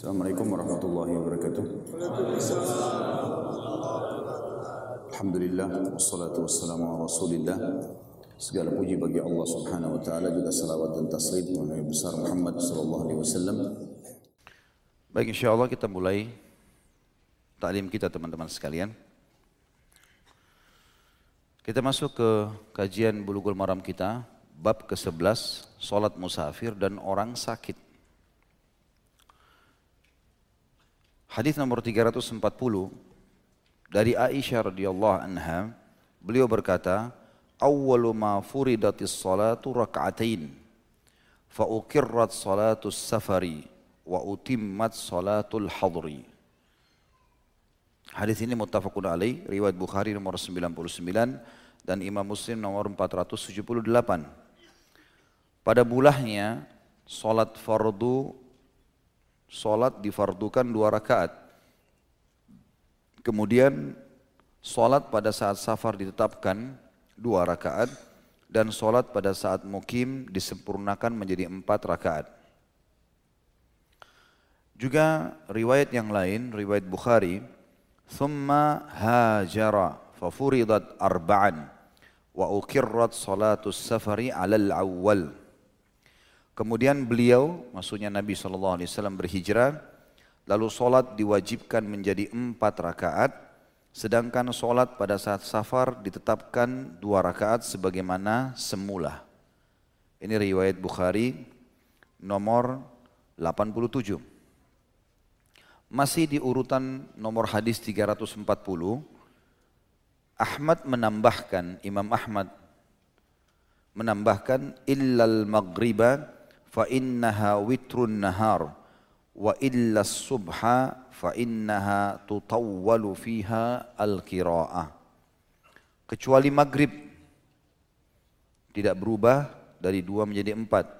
Assalamualaikum warahmatullahi wabarakatuh. Alhamdulillah wassalatu wassalamu ala Rasulillah. Segala puji bagi Allah Subhanahu wa taala juga salawat dan taslim kepada Nabi besar Muhammad sallallahu alaihi wasallam. Baik insyaallah kita mulai taklim kita teman-teman sekalian. Kita masuk ke kajian Bulughul Maram kita bab ke-11 salat musafir dan orang sakit. Hadis nomor 340 dari Aisyah radhiyallahu anha, beliau berkata, "Awwalu ma furidatis salatu rak'atain, fa uqirrat salatus safari wa utimmat salatul hadri." Hadis ini muttafaqun alaih, riwayat Bukhari nomor 99 dan Imam Muslim nomor 478. Pada bulahnya, salat fardu Sholat difardukan dua rakaat. Kemudian sholat pada saat safar ditetapkan dua rakaat dan sholat pada saat mukim disempurnakan menjadi empat rakaat. Juga riwayat yang lain, riwayat Bukhari, thumma hajara fafuridat arba'an wa ukirrat salatus safari alal. Kemudian beliau, maksudnya Nabi SAW berhijrah, lalu solat diwajibkan menjadi empat rakaat, sedangkan solat pada saat safar ditetapkan dua rakaat sebagaimana semula. Ini riwayat Bukhari nomor 87. Masih di urutan nomor hadis 340, Ahmad menambahkan, Imam Ahmad menambahkan illal maghriba fa innaha witrun nahar. Wa illa subha fa innaha tutawwalu fiha al qiraah kecuali maghrib. Tidak berubah dari dua menjadi empat.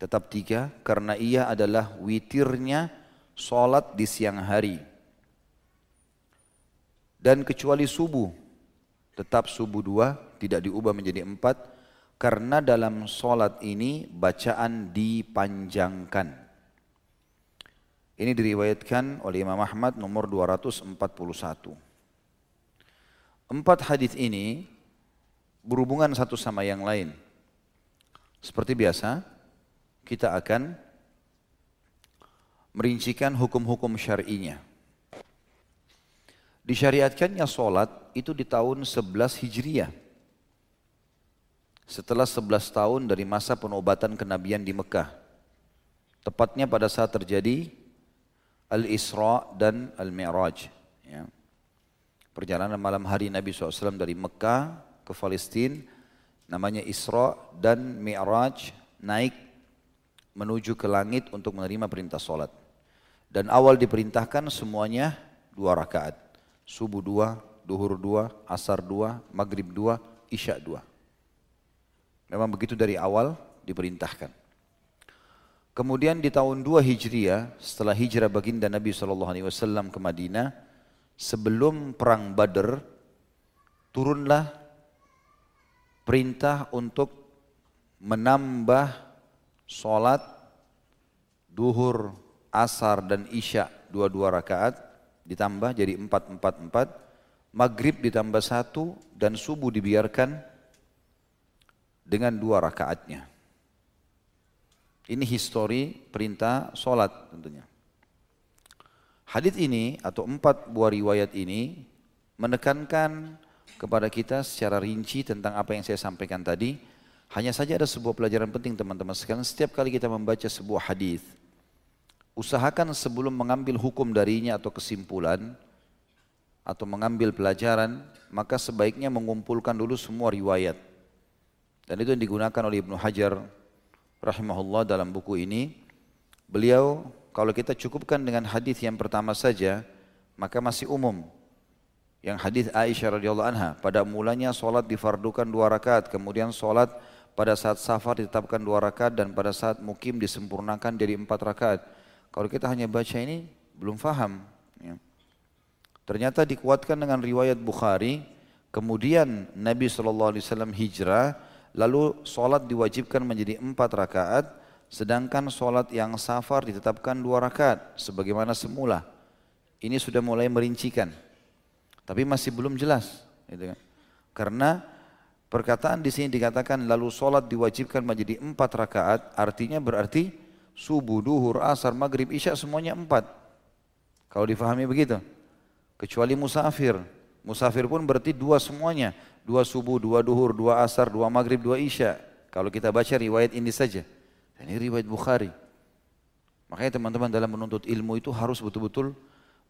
Tetap tiga karena ia adalah witirnya solat di siang hari. Dan kecuali subuh tetap subuh dua tidak diubah menjadi empat karena dalam solat ini bacaan dipanjangkan. Ini diriwayatkan oleh Imam Ahmad nomor 241. Empat hadis ini berhubungan satu sama yang lain. Seperti biasa, kita akan merincikan hukum-hukum syar'inya. Disyariatkannya solat itu di tahun 11 Hijriah setelah 11 tahun dari masa penobatan kenabian di Mekah. Tepatnya pada saat terjadi Al-Isra dan Al-Mi'raj. Ya. Perjalanan malam hari Nabi SAW dari Mekah ke Palestina namanya Isra dan Mi'raj naik menuju ke langit untuk menerima perintah solat. Dan awal diperintahkan semuanya dua rakaat. Subuh dua, duhur dua, asar dua, maghrib dua, isya dua. Memang begitu dari awal diperintahkan. Kemudian di tahun 2 Hijriah, setelah hijrah baginda Nabi SAW ke Madinah, sebelum perang Badr, turunlah perintah untuk menambah sholat duhur, asar dan isya dua-dua rakaat ditambah jadi empat empat empat maghrib ditambah satu dan subuh dibiarkan dengan dua rakaatnya. Ini histori perintah solat tentunya. Hadis ini atau empat buah riwayat ini menekankan kepada kita secara rinci tentang apa yang saya sampaikan tadi. Hanya saja ada sebuah pelajaran penting teman-teman sekalian. Setiap kali kita membaca sebuah hadis, usahakan sebelum mengambil hukum darinya atau kesimpulan atau mengambil pelajaran, maka sebaiknya mengumpulkan dulu semua riwayat dan itu yang digunakan oleh Ibnu Hajar rahimahullah dalam buku ini. Beliau kalau kita cukupkan dengan hadis yang pertama saja, maka masih umum. Yang hadis Aisyah radhiyallahu anha, pada mulanya solat difardukan dua rakaat, kemudian solat pada saat safar ditetapkan dua rakaat dan pada saat mukim disempurnakan jadi empat rakaat. Kalau kita hanya baca ini belum faham. Ya. Ternyata dikuatkan dengan riwayat Bukhari, kemudian Nabi SAW hijrah, Lalu sholat diwajibkan menjadi empat rakaat Sedangkan sholat yang safar ditetapkan dua rakaat sebagaimana semula. Ini sudah mulai merincikan. Tapi masih belum jelas. Gitu kan. Karena perkataan di sini dikatakan lalu sholat diwajibkan menjadi empat rakaat. Artinya berarti subuh, duhur, asar, maghrib, isya semuanya empat. Kalau difahami begitu. Kecuali musafir. Musafir pun berarti dua semuanya. Dua subuh, dua duhur, dua asar, dua maghrib, dua isya. Kalau kita baca riwayat ini saja. Ini riwayat Bukhari. Makanya teman-teman dalam menuntut ilmu itu harus betul-betul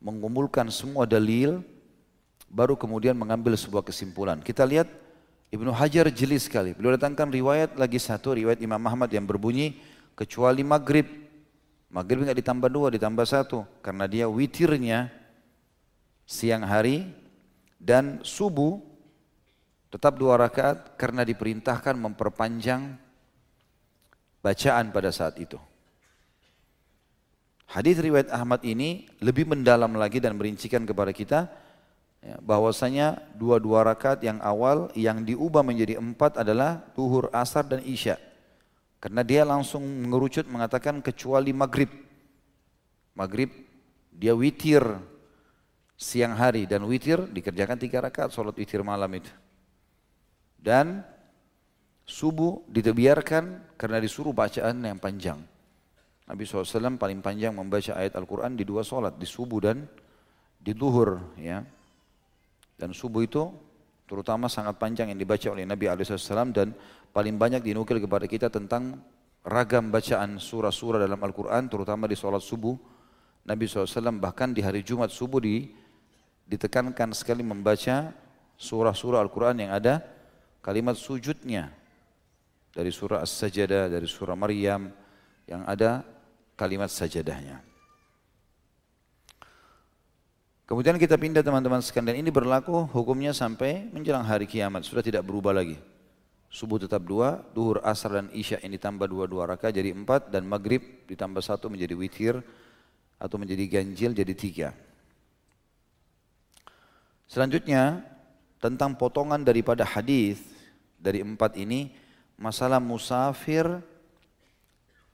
mengumpulkan semua dalil baru kemudian mengambil sebuah kesimpulan. Kita lihat Ibnu Hajar jeli sekali. Beliau datangkan riwayat lagi satu, riwayat Imam Ahmad yang berbunyi kecuali maghrib. Maghrib nggak ditambah dua, ditambah satu. Karena dia witirnya siang hari dan subuh tetap dua rakaat karena diperintahkan memperpanjang bacaan pada saat itu. Hadis riwayat Ahmad ini lebih mendalam lagi dan merincikan kepada kita ya, bahwasanya dua-dua rakaat yang awal yang diubah menjadi empat adalah duhur, asar dan isya. Karena dia langsung mengerucut mengatakan kecuali maghrib. Maghrib dia witir siang hari dan witir dikerjakan tiga rakaat sholat witir malam itu. Dan Subuh dibiarkan karena disuruh bacaan yang panjang. Nabi SAW paling panjang membaca ayat Al-Quran di dua solat, di subuh dan di duhur. Ya. Dan subuh itu terutama sangat panjang yang dibaca oleh Nabi SAW dan paling banyak dinukil kepada kita tentang ragam bacaan surah-surah dalam Al-Quran terutama di solat subuh. Nabi SAW bahkan di hari Jumat subuh di, ditekankan sekali membaca surah-surah Al-Quran yang ada kalimat sujudnya dari surah As-Sajadah, dari surah Maryam yang ada kalimat sajadahnya. Kemudian kita pindah teman-teman sekalian ini berlaku hukumnya sampai menjelang hari kiamat sudah tidak berubah lagi. Subuh tetap dua, duhur, asar dan isya ini tambah dua dua rakaat jadi empat dan maghrib ditambah satu menjadi witir atau menjadi ganjil jadi tiga. Selanjutnya tentang potongan daripada hadis dari empat ini masalah musafir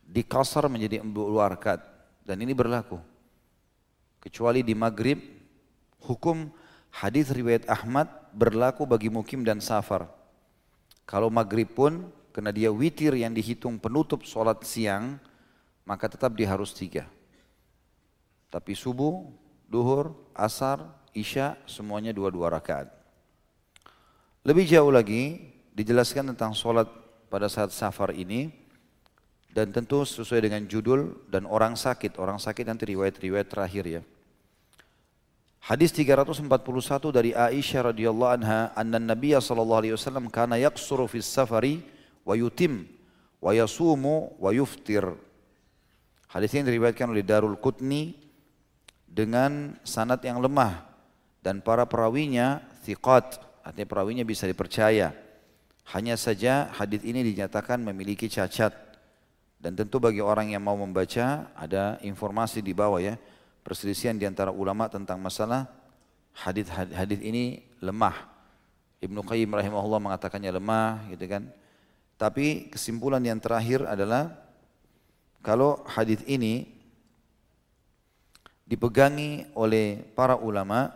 dikasar menjadi dua rakaat dan ini berlaku. Kecuali di maghrib hukum hadis riwayat Ahmad berlaku bagi mukim dan safar. Kalau maghrib pun karena dia witir yang dihitung penutup sholat siang maka tetap dia harus tiga. Tapi subuh, duhur, asar, isya semuanya dua-dua rakaat. Lebih jauh lagi dijelaskan tentang sholat pada saat safar ini dan tentu sesuai dengan judul dan orang sakit. Orang sakit nanti riwayat-riwayat terakhir ya. Hadis 341 dari Aisyah radhiyallahu anha, anna Nabi sallallahu alaihi wasallam kana yaqsuru fis safari wa yutim wa yasumu wa yuftir. Hadis ini diriwayatkan oleh Darul Qutni dengan sanad yang lemah dan para perawinya thiqat, artinya perawinya bisa dipercaya. Hanya saja hadis ini dinyatakan memiliki cacat dan tentu bagi orang yang mau membaca ada informasi di bawah ya perselisihan di antara ulama tentang masalah hadis hadis ini lemah. Ibnu Qayyim rahimahullah mengatakannya lemah gitu kan. Tapi kesimpulan yang terakhir adalah kalau hadis ini dipegangi oleh para ulama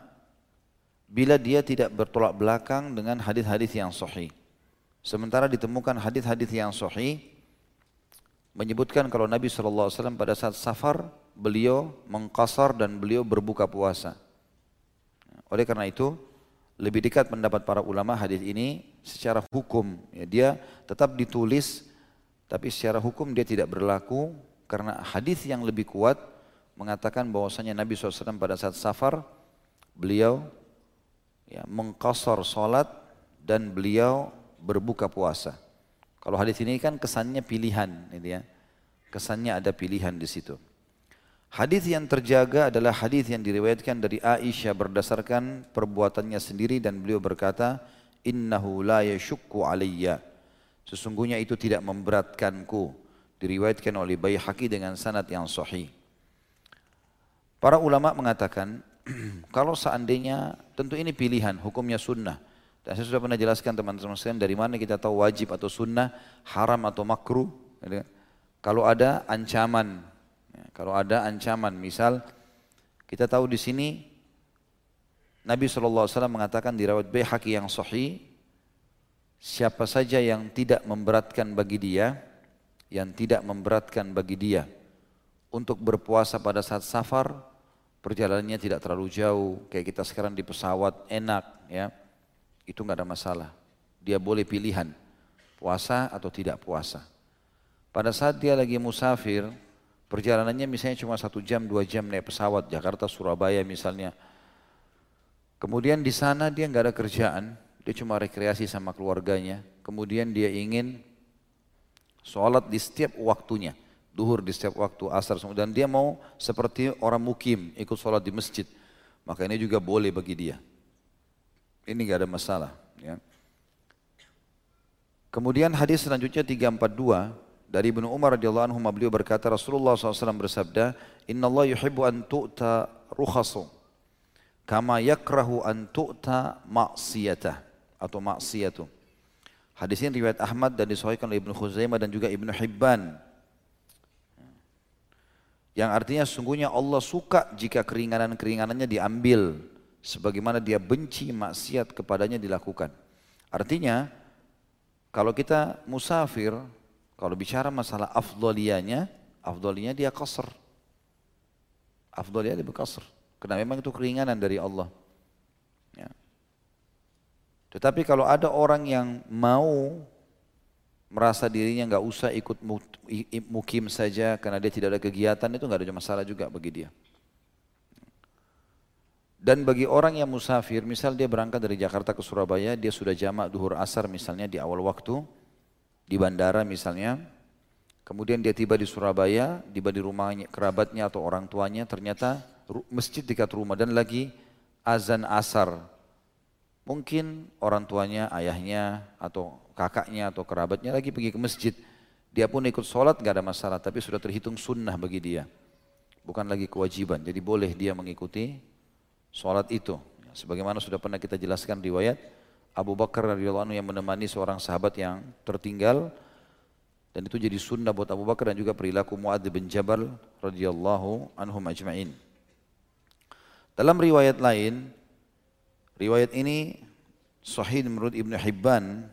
bila dia tidak bertolak belakang dengan hadis-hadis yang sahih. Sementara ditemukan hadis-hadis yang sahih menyebutkan kalau Nabi SAW pada saat safar beliau mengkasar dan beliau berbuka puasa. Oleh karena itu lebih dekat pendapat para ulama hadis ini secara hukum ya, dia tetap ditulis tapi secara hukum dia tidak berlaku karena hadis yang lebih kuat mengatakan bahwasanya Nabi SAW pada saat safar beliau ya, mengkasar salat dan beliau berbuka puasa. Kalau hadis ini kan kesannya pilihan, ini ya. Kesannya ada pilihan di situ. Hadis yang terjaga adalah hadis yang diriwayatkan dari Aisyah berdasarkan perbuatannya sendiri dan beliau berkata, "Innahu la yashukku alayya." Sesungguhnya itu tidak memberatkanku. Diriwayatkan oleh Baihaqi dengan sanad yang sahih. Para ulama mengatakan, kalau seandainya tentu ini pilihan, hukumnya sunnah. Dan saya sudah pernah jelaskan teman-teman sekalian dari mana kita tahu wajib atau sunnah, haram atau makruh. Gitu kan? kalau ada ancaman, ya, kalau ada ancaman, misal kita tahu di sini Nabi SAW mengatakan di rawat Baihaqi yang sahih, siapa saja yang tidak memberatkan bagi dia, yang tidak memberatkan bagi dia untuk berpuasa pada saat safar, perjalanannya tidak terlalu jauh, kayak kita sekarang di pesawat enak, ya, itu nggak ada masalah. Dia boleh pilihan puasa atau tidak puasa. Pada saat dia lagi musafir, perjalanannya misalnya cuma satu jam, dua jam naik pesawat, Jakarta, Surabaya misalnya. Kemudian di sana dia nggak ada kerjaan, dia cuma rekreasi sama keluarganya. Kemudian dia ingin sholat di setiap waktunya, duhur di setiap waktu, asar, dan dia mau seperti orang mukim, ikut sholat di masjid. Maka ini juga boleh bagi dia. Ini nggak ada masalah. Ya. Kemudian hadis selanjutnya 342 dari Ibnu Umar radhiyallahu anhu beliau berkata Rasulullah SAW bersabda, Inna Allah yuhibbu an tu'ta rukhasu kama yakrahu an tu'ta maksiyata atau maksiyatu. Hadis ini riwayat Ahmad dan disahihkan oleh Ibnu Khuzaimah dan juga Ibnu Hibban. Yang artinya sungguhnya Allah suka jika keringanan-keringanannya diambil sebagaimana dia benci maksiat kepadanya dilakukan. Artinya kalau kita musafir, kalau bicara masalah afdoliyanya, afdoliyanya dia kasar. Afdoliyanya dia kasar. Karena memang itu keringanan dari Allah. Ya. Tetapi kalau ada orang yang mau merasa dirinya nggak usah ikut mukim saja karena dia tidak ada kegiatan itu nggak ada masalah juga bagi dia. Dan bagi orang yang musafir, misal dia berangkat dari Jakarta ke Surabaya, dia sudah jamak duhur asar misalnya di awal waktu, di bandara misalnya, kemudian dia tiba di Surabaya, tiba di rumahnya, kerabatnya atau orang tuanya, ternyata masjid dekat rumah dan lagi azan asar. Mungkin orang tuanya, ayahnya, atau kakaknya, atau kerabatnya lagi pergi ke masjid. Dia pun ikut sholat, gak ada masalah, tapi sudah terhitung sunnah bagi dia. Bukan lagi kewajiban, jadi boleh dia mengikuti sholat itu. Sebagaimana sudah pernah kita jelaskan riwayat Abu Bakar radhiyallahu anhu yang menemani seorang sahabat yang tertinggal dan itu jadi sunnah buat Abu Bakar dan juga perilaku Muadz bin Jabal radhiyallahu anhum ajma'in. Dalam riwayat lain, riwayat ini sahih menurut Ibnu Hibban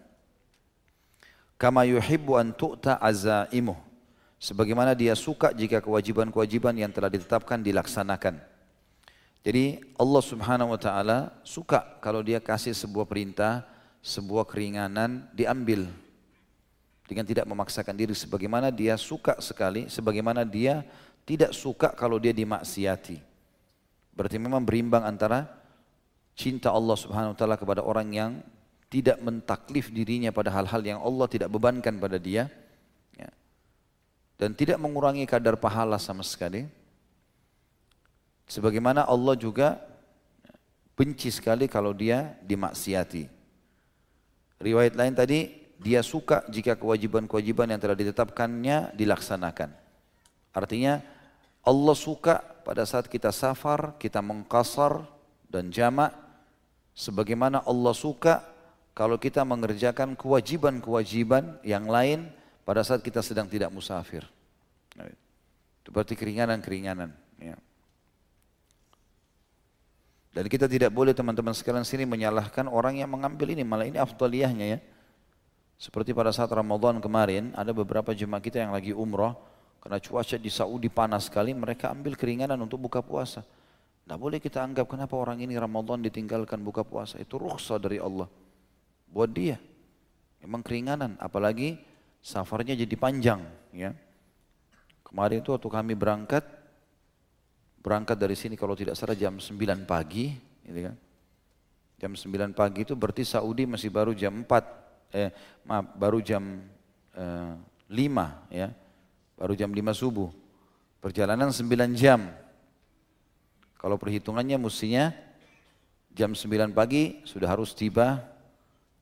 kama yuhibbu an tu'ta azaimuh sebagaimana dia suka jika kewajiban-kewajiban yang telah ditetapkan dilaksanakan. Jadi Allah subhanahu wa ta'ala suka kalau dia kasih sebuah perintah, sebuah keringanan diambil dengan tidak memaksakan diri sebagaimana dia suka sekali, sebagaimana dia tidak suka kalau dia dimaksiati. Berarti memang berimbang antara cinta Allah subhanahu wa ta'ala kepada orang yang tidak mentaklif dirinya pada hal-hal yang Allah tidak bebankan pada dia ya. dan tidak mengurangi kadar pahala sama sekali Sebagaimana Allah juga benci sekali kalau dia dimaksiati. Riwayat lain tadi, dia suka jika kewajiban-kewajiban yang telah ditetapkannya dilaksanakan. Artinya Allah suka pada saat kita safar, kita mengkasar dan jamak. Sebagaimana Allah suka kalau kita mengerjakan kewajiban-kewajiban yang lain pada saat kita sedang tidak musafir. Berarti keringanan-keringanan. Ya. Dan kita tidak boleh teman-teman sekalian sini menyalahkan orang yang mengambil ini, malah ini afdaliyahnya ya. Seperti pada saat Ramadan kemarin, ada beberapa jemaah kita yang lagi umroh, karena cuaca di Saudi panas sekali, mereka ambil keringanan untuk buka puasa. Tidak boleh kita anggap kenapa orang ini Ramadan ditinggalkan buka puasa. Itu rukhsah dari Allah. Buat dia. Memang keringanan, apalagi safarnya jadi panjang. ya. Kemarin itu waktu kami berangkat, berangkat dari sini kalau tidak salah jam 9 pagi, gitu kan. Jam 9 pagi itu berarti Saudi masih baru jam 4, eh maaf, baru jam eh, 5 ya. Baru jam 5 subuh. Perjalanan 9 jam. Kalau perhitungannya mestinya jam 9 pagi sudah harus tiba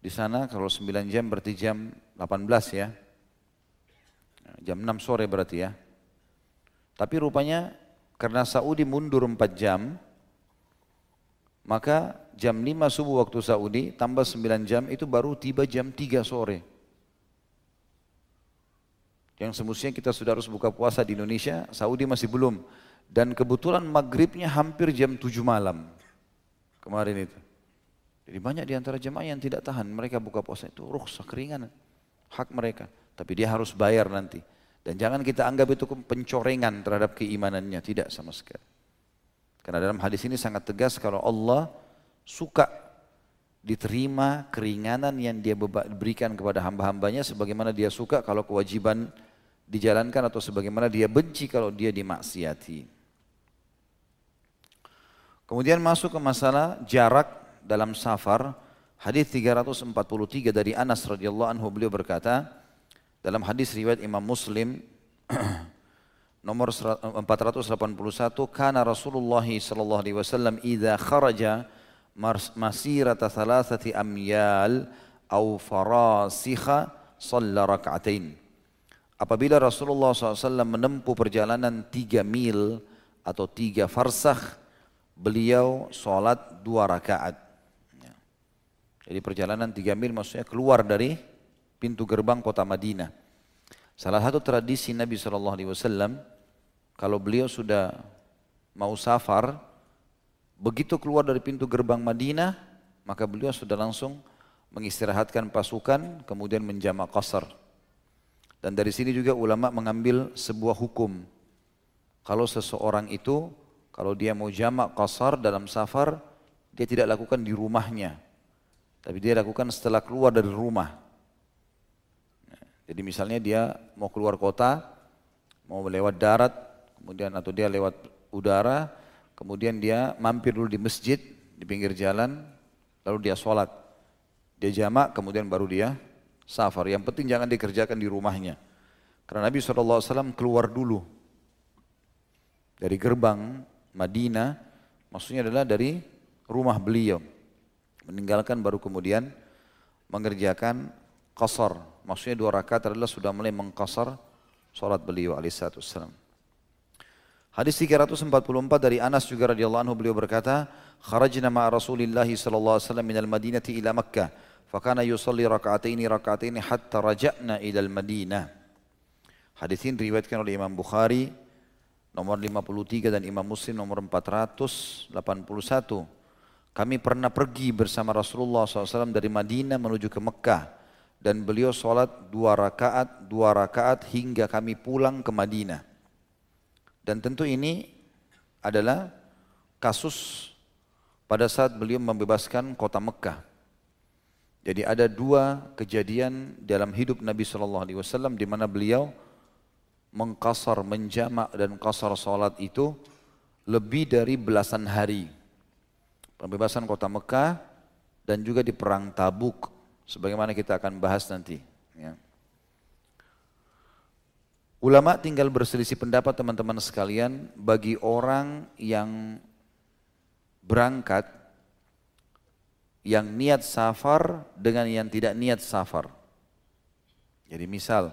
di sana kalau 9 jam berarti jam 18 ya. Jam 6 sore berarti ya. Tapi rupanya karena Saudi mundur 4 jam, maka jam 5 subuh waktu Saudi tambah 9 jam itu baru tiba jam 3 sore. Yang semestinya kita sudah harus buka puasa di Indonesia, Saudi masih belum. Dan kebetulan maghribnya hampir jam 7 malam. Kemarin itu. Jadi banyak di antara jemaah yang tidak tahan. Mereka buka puasa itu rukhsah keringanan. Hak mereka. Tapi dia harus bayar nanti. Dan jangan kita anggap itu pencorengan terhadap keimanannya. Tidak sama sekali. Karena dalam hadis ini sangat tegas kalau Allah suka diterima keringanan yang dia berikan kepada hamba-hambanya sebagaimana dia suka kalau kewajiban dijalankan atau sebagaimana dia benci kalau dia dimaksiati. Kemudian masuk ke masalah jarak dalam safar. Hadis 343 dari Anas radhiyallahu anhu beliau berkata dalam hadis riwayat Imam Muslim nomor 481 kana Rasulullah sallallahu alaihi wasallam idza kharaja masirata thalathati amyal au farasikha shalla rak'atain Apabila Rasulullah SAW menempuh perjalanan tiga mil atau tiga farsakh, beliau sholat dua rakaat. Ya. Jadi perjalanan tiga mil maksudnya keluar dari pintu gerbang kota Madinah. Salah satu tradisi Nabi SAW, kalau beliau sudah mau safar, begitu keluar dari pintu gerbang Madinah, maka beliau sudah langsung mengistirahatkan pasukan, kemudian menjamak qasar. Dan dari sini juga ulama mengambil sebuah hukum. Kalau seseorang itu, kalau dia mau jamak kasar dalam safar, dia tidak lakukan di rumahnya. Tapi dia lakukan setelah keluar dari rumah. Jadi misalnya dia mau keluar kota, mau lewat darat, kemudian atau dia lewat udara, kemudian dia mampir dulu di masjid, di pinggir jalan, lalu dia sholat. Dia jamak, kemudian baru dia safar. Yang penting jangan dikerjakan di rumahnya. Karena Nabi SAW keluar dulu dari gerbang Madinah, maksudnya adalah dari rumah beliau. Meninggalkan baru kemudian mengerjakan qasar. Maksudnya dua rakaat adalah sudah mulai mengqasar salat beliau alaihissalam. Hadis 344 dari Anas juga radhiyallahu anhu beliau berkata, "Kharajna ma'a Rasulillah sallallahu alaihi wasallam minal Madinati ila Makkah." Fakana yusalli raka'ataini raka'ataini hatta raja'na ilal Madinah. Hadis ini diriwayatkan oleh Imam Bukhari nomor 53 dan Imam Muslim nomor 481. Kami pernah pergi bersama Rasulullah SAW dari Madinah menuju ke Mekah dan beliau sholat dua rakaat, dua rakaat hingga kami pulang ke Madinah. Dan tentu ini adalah kasus pada saat beliau membebaskan kota Mekah. Jadi ada dua kejadian dalam hidup Nabi Shallallahu Alaihi Wasallam di mana beliau mengkasar, menjamak dan kasar salat itu lebih dari belasan hari. Pembebasan kota Mekah dan juga di perang Tabuk, sebagaimana kita akan bahas nanti. Ya. Ulama tinggal berselisih pendapat teman-teman sekalian bagi orang yang berangkat yang niat safar dengan yang tidak niat safar. Jadi misal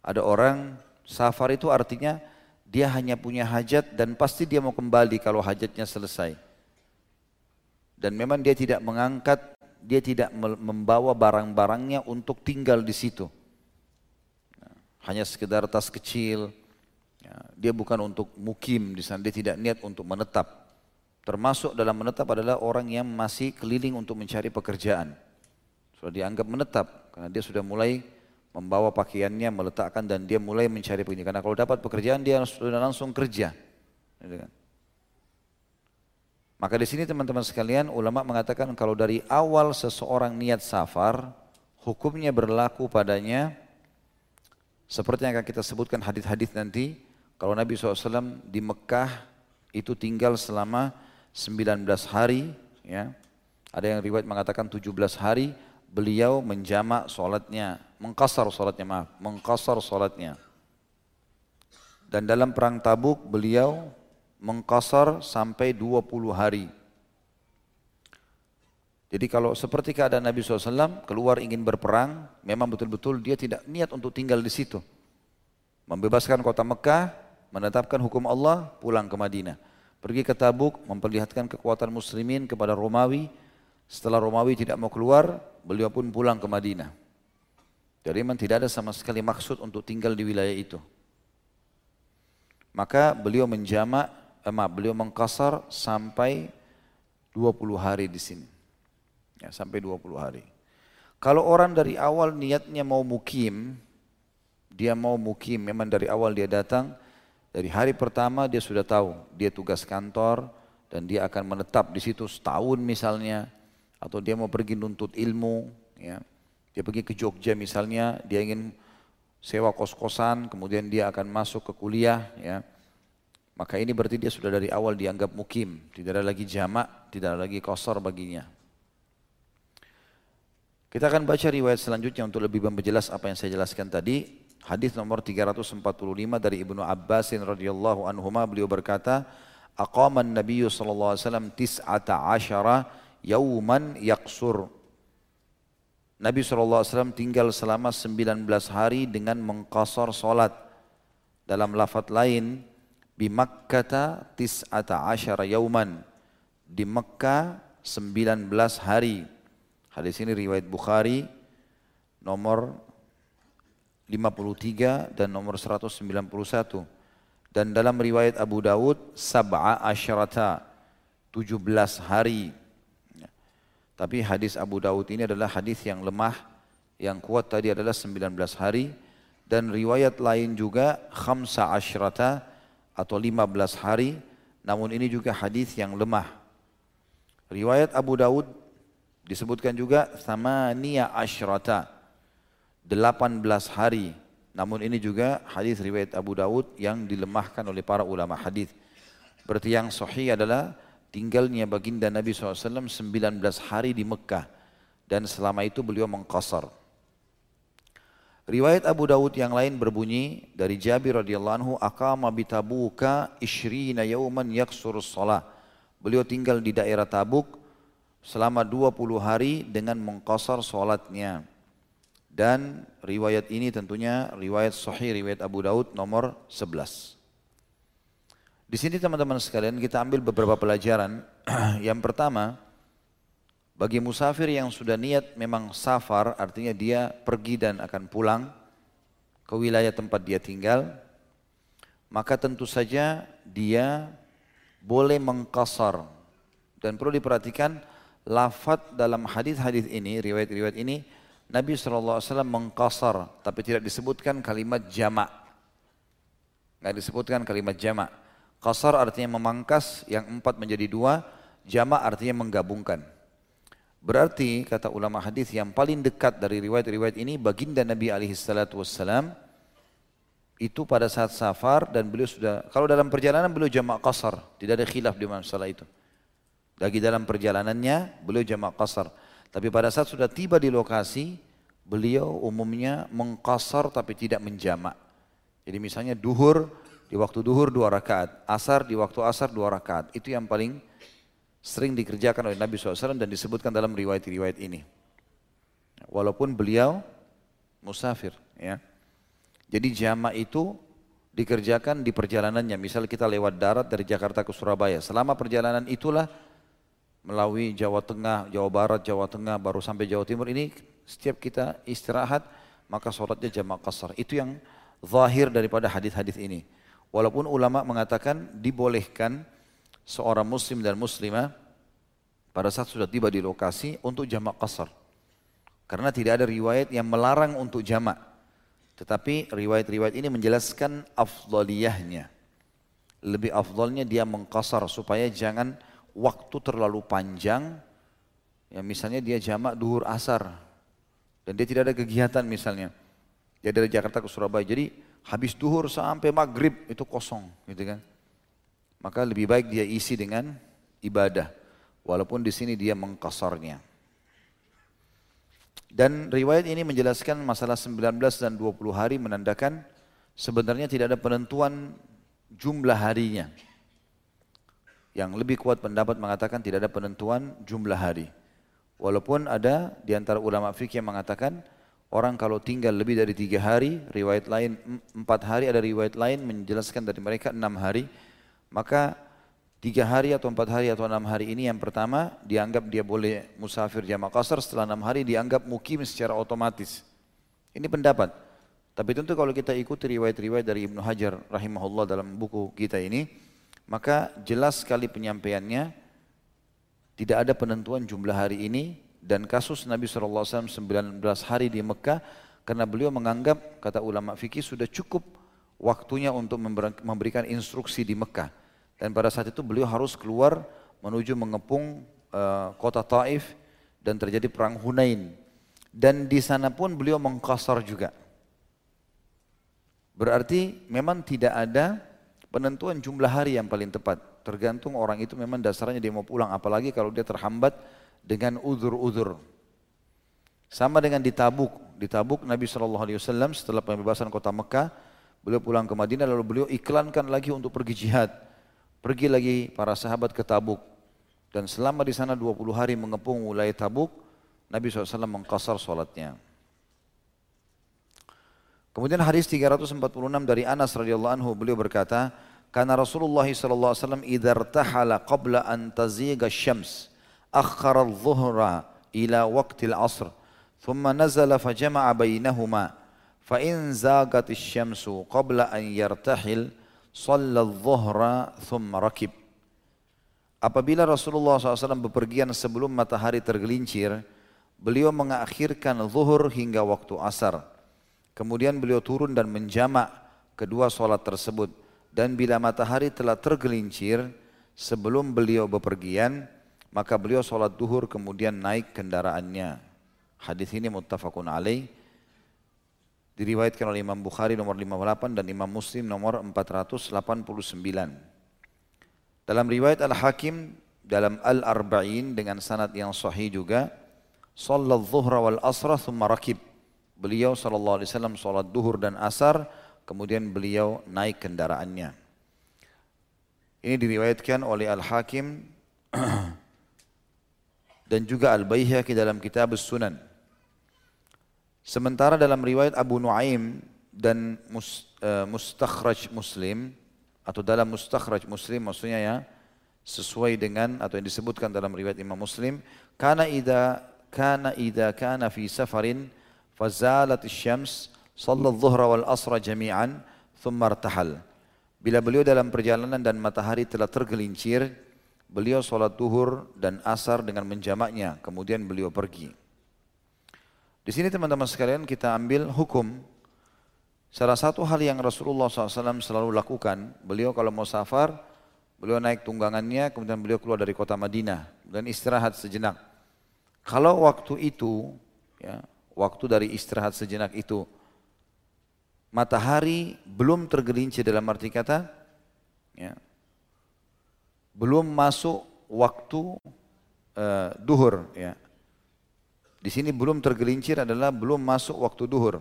ada orang safar itu artinya dia hanya punya hajat dan pasti dia mau kembali kalau hajatnya selesai. Dan memang dia tidak mengangkat, dia tidak membawa barang-barangnya untuk tinggal di situ. Nah, hanya sekedar tas kecil, ya, dia bukan untuk mukim di sana, dia tidak niat untuk menetap. Termasuk dalam menetap adalah orang yang masih keliling untuk mencari pekerjaan. Sudah dianggap menetap karena dia sudah mulai membawa pakaiannya, meletakkan dan dia mulai mencari pekerjaan. Karena kalau dapat pekerjaan dia sudah langsung kerja. Maka di sini teman-teman sekalian ulama mengatakan kalau dari awal seseorang niat safar, hukumnya berlaku padanya seperti yang akan kita sebutkan hadis-hadis nanti. Kalau Nabi SAW di Mekah itu tinggal selama 19 hari ya. Ada yang riwayat mengatakan 17 hari beliau menjamak sholatnya, mengkasar sholatnya maaf, mengkasar sholatnya. Dan dalam perang tabuk beliau mengkasar sampai 20 hari. Jadi kalau seperti keadaan Nabi SAW keluar ingin berperang, memang betul-betul dia tidak niat untuk tinggal di situ. Membebaskan kota Mekah, menetapkan hukum Allah, pulang ke Madinah. Pergi ke Tabuk memperlihatkan kekuatan muslimin kepada Romawi. Setelah Romawi tidak mau keluar, beliau pun pulang ke Madinah. Jadi memang tidak ada sama sekali maksud untuk tinggal di wilayah itu. Maka beliau menjamak, maaf, beliau mengkasar sampai 20 hari di sini. Ya, sampai 20 hari. Kalau orang dari awal niatnya mau mukim, dia mau mukim, memang dari awal dia datang, dari hari pertama dia sudah tahu, dia tugas kantor dan dia akan menetap di situ setahun misalnya, atau dia mau pergi nuntut ilmu, ya dia pergi ke Jogja misalnya, dia ingin sewa kos-kosan, kemudian dia akan masuk ke kuliah, ya. Maka ini berarti dia sudah dari awal dianggap mukim, tidak ada lagi jamak, tidak ada lagi kosor baginya. Kita akan baca riwayat selanjutnya untuk lebih memperjelas apa yang saya jelaskan tadi. Hadis nomor 345 dari Ibnu Abbas radhiyallahu anhu beliau berkata, "Aqama an-nabiy sallallahu alaihi wasallam tis'ata asyara yauman yaqsur." Nabi SAW tinggal selama 19 hari dengan mengkosor solat. Dalam lafaz lain, di Makkata tis'ata asyara yauman. Di Mekkah 19 hari. Hadis ini riwayat Bukhari nomor 53 dan nomor 191. Dan dalam riwayat Abu Dawud sab'a asyarata 17 hari tapi hadis Abu Daud ini adalah hadis yang lemah, yang kuat tadi adalah 19 hari dan riwayat lain juga khamsa asyrata atau 15 hari, namun ini juga hadis yang lemah. Riwayat Abu Daud disebutkan juga samania asyrata 18 hari. Namun ini juga hadis riwayat Abu Daud yang dilemahkan oleh para ulama hadis. Berarti yang sahih adalah tinggalnya baginda Nabi SAW 19 hari di Mekah dan selama itu beliau mengkasar. Riwayat Abu Dawud yang lain berbunyi dari Jabir radhiyallahu anhu aqama bi Tabuka ishrina yauman yaksurus salah. Beliau tinggal di daerah Tabuk selama 20 hari dengan mengkasar salatnya. Dan riwayat ini tentunya riwayat sahih riwayat Abu Daud nomor 11. Di sini teman-teman sekalian kita ambil beberapa pelajaran. yang pertama, bagi musafir yang sudah niat memang safar, artinya dia pergi dan akan pulang ke wilayah tempat dia tinggal, maka tentu saja dia boleh mengkasar. Dan perlu diperhatikan, lafat dalam hadis-hadis ini, riwayat-riwayat ini, Nabi SAW mengkasar, tapi tidak disebutkan kalimat jamak. Nggak disebutkan kalimat jamak. Qasar artinya memangkas, yang empat menjadi dua, jama' artinya menggabungkan. Berarti kata ulama hadis yang paling dekat dari riwayat-riwayat ini baginda Nabi alaihi salatu wassalam itu pada saat safar dan beliau sudah kalau dalam perjalanan beliau jamak qasar, tidak ada khilaf di masalah itu. Lagi dalam perjalanannya beliau jamak qasar. Tapi pada saat sudah tiba di lokasi beliau umumnya mengqasar tapi tidak menjamak. Jadi misalnya duhur di waktu duhur dua rakaat, asar di waktu asar dua rakaat. Itu yang paling sering dikerjakan oleh Nabi SAW dan disebutkan dalam riwayat-riwayat ini. Walaupun beliau musafir. ya. Jadi jamaah itu dikerjakan di perjalanannya. Misal kita lewat darat dari Jakarta ke Surabaya. Selama perjalanan itulah melalui Jawa Tengah, Jawa Barat, Jawa Tengah, baru sampai Jawa Timur ini setiap kita istirahat maka sholatnya jamaah kasar. Itu yang zahir daripada hadis-hadis ini. Walaupun ulama mengatakan dibolehkan seorang muslim dan muslimah pada saat sudah tiba di lokasi untuk jamak kasar. Karena tidak ada riwayat yang melarang untuk jamak. Tetapi riwayat-riwayat ini menjelaskan afdaliyahnya. Lebih afdalnya dia mengkasar supaya jangan waktu terlalu panjang. Ya misalnya dia jamak duhur asar. Dan dia tidak ada kegiatan misalnya. Dia dari Jakarta ke Surabaya. Jadi habis duhur sampai maghrib itu kosong gitu kan. Maka lebih baik dia isi dengan ibadah. Walaupun di sini dia mengkasarnya. Dan riwayat ini menjelaskan masalah 19 dan 20 hari menandakan sebenarnya tidak ada penentuan jumlah harinya. Yang lebih kuat pendapat mengatakan tidak ada penentuan jumlah hari. Walaupun ada di antara ulama fikih yang mengatakan Orang kalau tinggal lebih dari tiga hari, riwayat lain empat hari, ada riwayat lain menjelaskan dari mereka enam hari, maka tiga hari atau empat hari atau enam hari ini yang pertama dianggap dia boleh musafir jamak kasar, setelah enam hari dianggap mukim secara otomatis. Ini pendapat. Tapi tentu kalau kita ikuti riwayat-riwayat dari Ibnu Hajar rahimahullah dalam buku kita ini, maka jelas sekali penyampaiannya tidak ada penentuan jumlah hari ini dan kasus Nabi SAW 19 hari di Mekah karena beliau menganggap kata ulama fikih sudah cukup waktunya untuk memberikan instruksi di Mekah dan pada saat itu beliau harus keluar menuju mengepung uh, kota Taif dan terjadi perang Hunain dan di sana pun beliau mengkasar juga Berarti memang tidak ada penentuan jumlah hari yang paling tepat. Tergantung orang itu memang dasarnya dia mau pulang. Apalagi kalau dia terhambat dengan uzur-uzur. Sama dengan di Tabuk. Di Tabuk Nabi SAW setelah pembebasan kota Mekah. Beliau pulang ke Madinah lalu beliau iklankan lagi untuk pergi jihad. Pergi lagi para sahabat ke Tabuk. Dan selama di sana 20 hari mengepung wilayah Tabuk. Nabi SAW mengkasar sholatnya. Kemudian hadis 346 dari Anas radhiyallahu anhu beliau berkata, karena Rasulullah wasallam idza irtahala qabla an taziga syams akhara adh-dhuhra ila waqti al-'asr thumma nazala fajama'a bainahuma fa in zagat asy-syamsu qabla an yartahil rakib Apabila Rasulullah SAW bepergian sebelum matahari tergelincir, beliau mengakhirkan zuhur hingga waktu asar. Kemudian beliau turun dan menjamak kedua solat tersebut. Dan bila matahari telah tergelincir sebelum beliau bepergian, maka beliau solat duhur kemudian naik kendaraannya. Hadis ini muttafaqun alaih. Diriwayatkan oleh Imam Bukhari nomor 58 dan Imam Muslim nomor 489. Dalam riwayat Al-Hakim dalam Al-Arba'in dengan sanad yang sahih juga, Sallat zuhra wal asra thumma rakib. Beliau sallallahu alaihi wasallam salat duhur dan asar, kemudian beliau naik kendaraannya. Ini diriwayatkan oleh Al-Hakim dan juga Al-Baihaqi dalam kitab Sunan. Sementara dalam riwayat Abu Nuaim dan uh, Mustakhraj Muslim atau dalam Mustakhraj Muslim maksudnya ya sesuai dengan atau yang disebutkan dalam riwayat Imam Muslim kana idza kana idza kana fi safarin fazalat syams sallat dhuhra wal asra jami'an thumma irtahal. Bila beliau dalam perjalanan dan matahari telah tergelincir beliau salat duhur dan asar dengan menjamaknya kemudian beliau pergi di sini teman-teman sekalian kita ambil hukum salah satu hal yang Rasulullah SAW selalu lakukan beliau kalau mau safar beliau naik tunggangannya kemudian beliau keluar dari kota Madinah dan istirahat sejenak kalau waktu itu ya, waktu dari istirahat sejenak itu matahari belum tergelincir dalam arti kata ya, belum masuk waktu uh, duhur ya. Di sini belum tergelincir adalah belum masuk waktu duhur.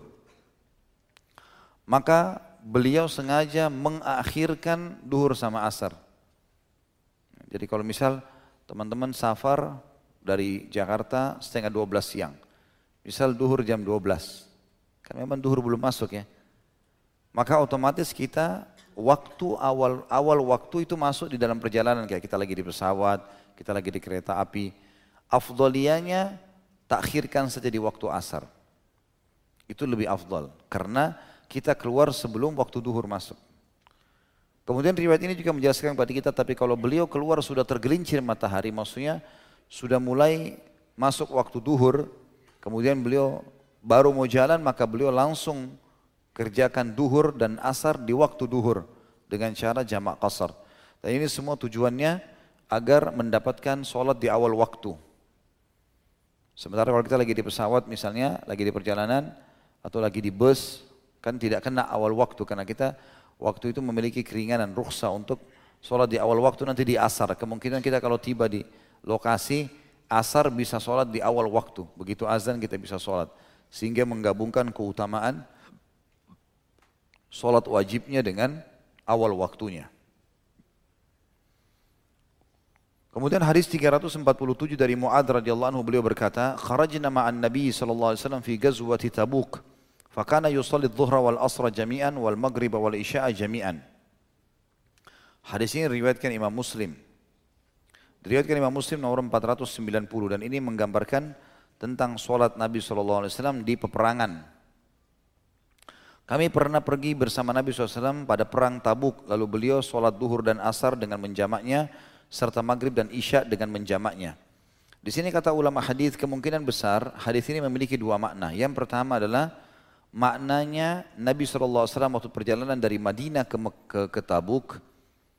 Maka beliau sengaja mengakhirkan duhur sama asar. Jadi kalau misal teman-teman safar dari Jakarta setengah 12 siang. Misal duhur jam 12. Kan memang duhur belum masuk ya. Maka otomatis kita waktu awal awal waktu itu masuk di dalam perjalanan kayak kita lagi di pesawat, kita lagi di kereta api. Afdolianya takhirkan saja di waktu asar. Itu lebih afdol karena kita keluar sebelum waktu duhur masuk. Kemudian riwayat ini juga menjelaskan kepada kita, tapi kalau beliau keluar sudah tergelincir matahari, maksudnya sudah mulai masuk waktu duhur, Kemudian beliau baru mau jalan maka beliau langsung kerjakan duhur dan asar di waktu duhur dengan cara jamak kasar. Dan ini semua tujuannya agar mendapatkan sholat di awal waktu. Sementara kalau kita lagi di pesawat misalnya, lagi di perjalanan atau lagi di bus, kan tidak kena awal waktu karena kita waktu itu memiliki keringanan rukhsah untuk sholat di awal waktu nanti di asar. Kemungkinan kita kalau tiba di lokasi asar bisa sholat di awal waktu. Begitu azan kita bisa sholat. Sehingga menggabungkan keutamaan sholat wajibnya dengan awal waktunya. Kemudian hadis 347 dari Muad radhiyallahu anhu beliau berkata, "Kharajna ma'an Nabi sallallahu alaihi wasallam fi ghazwati Tabuk, fakana yusalli adh-dhuhra wal asra jami'an wal maghrib wal isya'a jami'an." Hadis ini riwayatkan Imam Muslim. Diriwayatkan Imam Muslim nomor 490 dan ini menggambarkan tentang solat Nabi SAW di peperangan. Kami pernah pergi bersama Nabi SAW pada perang tabuk, lalu beliau sholat duhur dan asar dengan menjamaknya, serta maghrib dan isya dengan menjamaknya. Di sini kata ulama hadis kemungkinan besar hadis ini memiliki dua makna. Yang pertama adalah maknanya Nabi SAW waktu perjalanan dari Madinah ke, ke, ke Tabuk,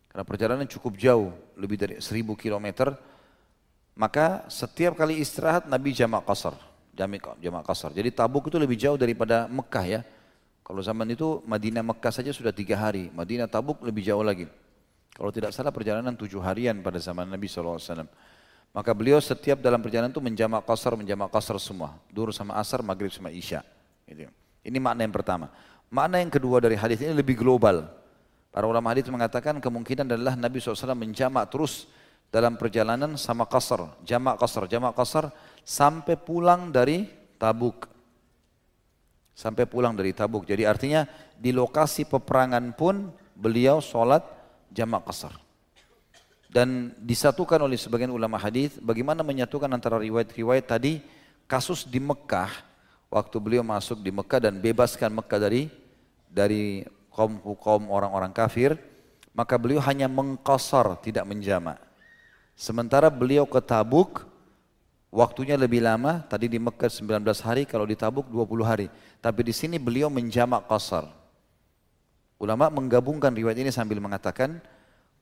karena perjalanan cukup jauh, lebih dari seribu kilometer, maka setiap kali istirahat Nabi jamak kasar, jamak, jamak kasar. Jadi Tabuk itu lebih jauh daripada Mekah ya. Kalau zaman itu Madinah Mekah saja sudah tiga hari, Madinah Tabuk lebih jauh lagi. Kalau tidak salah perjalanan tujuh harian pada zaman Nabi SAW. Maka beliau setiap dalam perjalanan itu menjamak kasar, menjamak kasar semua. Duhur sama asar, maghrib sama isya. Gitu. Ini makna yang pertama. Makna yang kedua dari hadis ini lebih global. Para ulama hadis mengatakan kemungkinan adalah Nabi SAW menjamak terus dalam perjalanan sama kasar, jamak kasar, jamak kasar sampai pulang dari Tabuk sampai pulang dari Tabuk. Jadi artinya di lokasi peperangan pun beliau sholat jamak kasar. Dan disatukan oleh sebagian ulama hadis bagaimana menyatukan antara riwayat-riwayat tadi kasus di Mekah waktu beliau masuk di Mekah dan bebaskan Mekah dari dari kaum kaum orang-orang kafir maka beliau hanya mengkosor tidak menjamak. Sementara beliau ke Tabuk Waktunya lebih lama, tadi di Mekah 19 hari, kalau di Tabuk 20 hari. Tapi di sini beliau menjamak kasar. Ulama menggabungkan riwayat ini sambil mengatakan,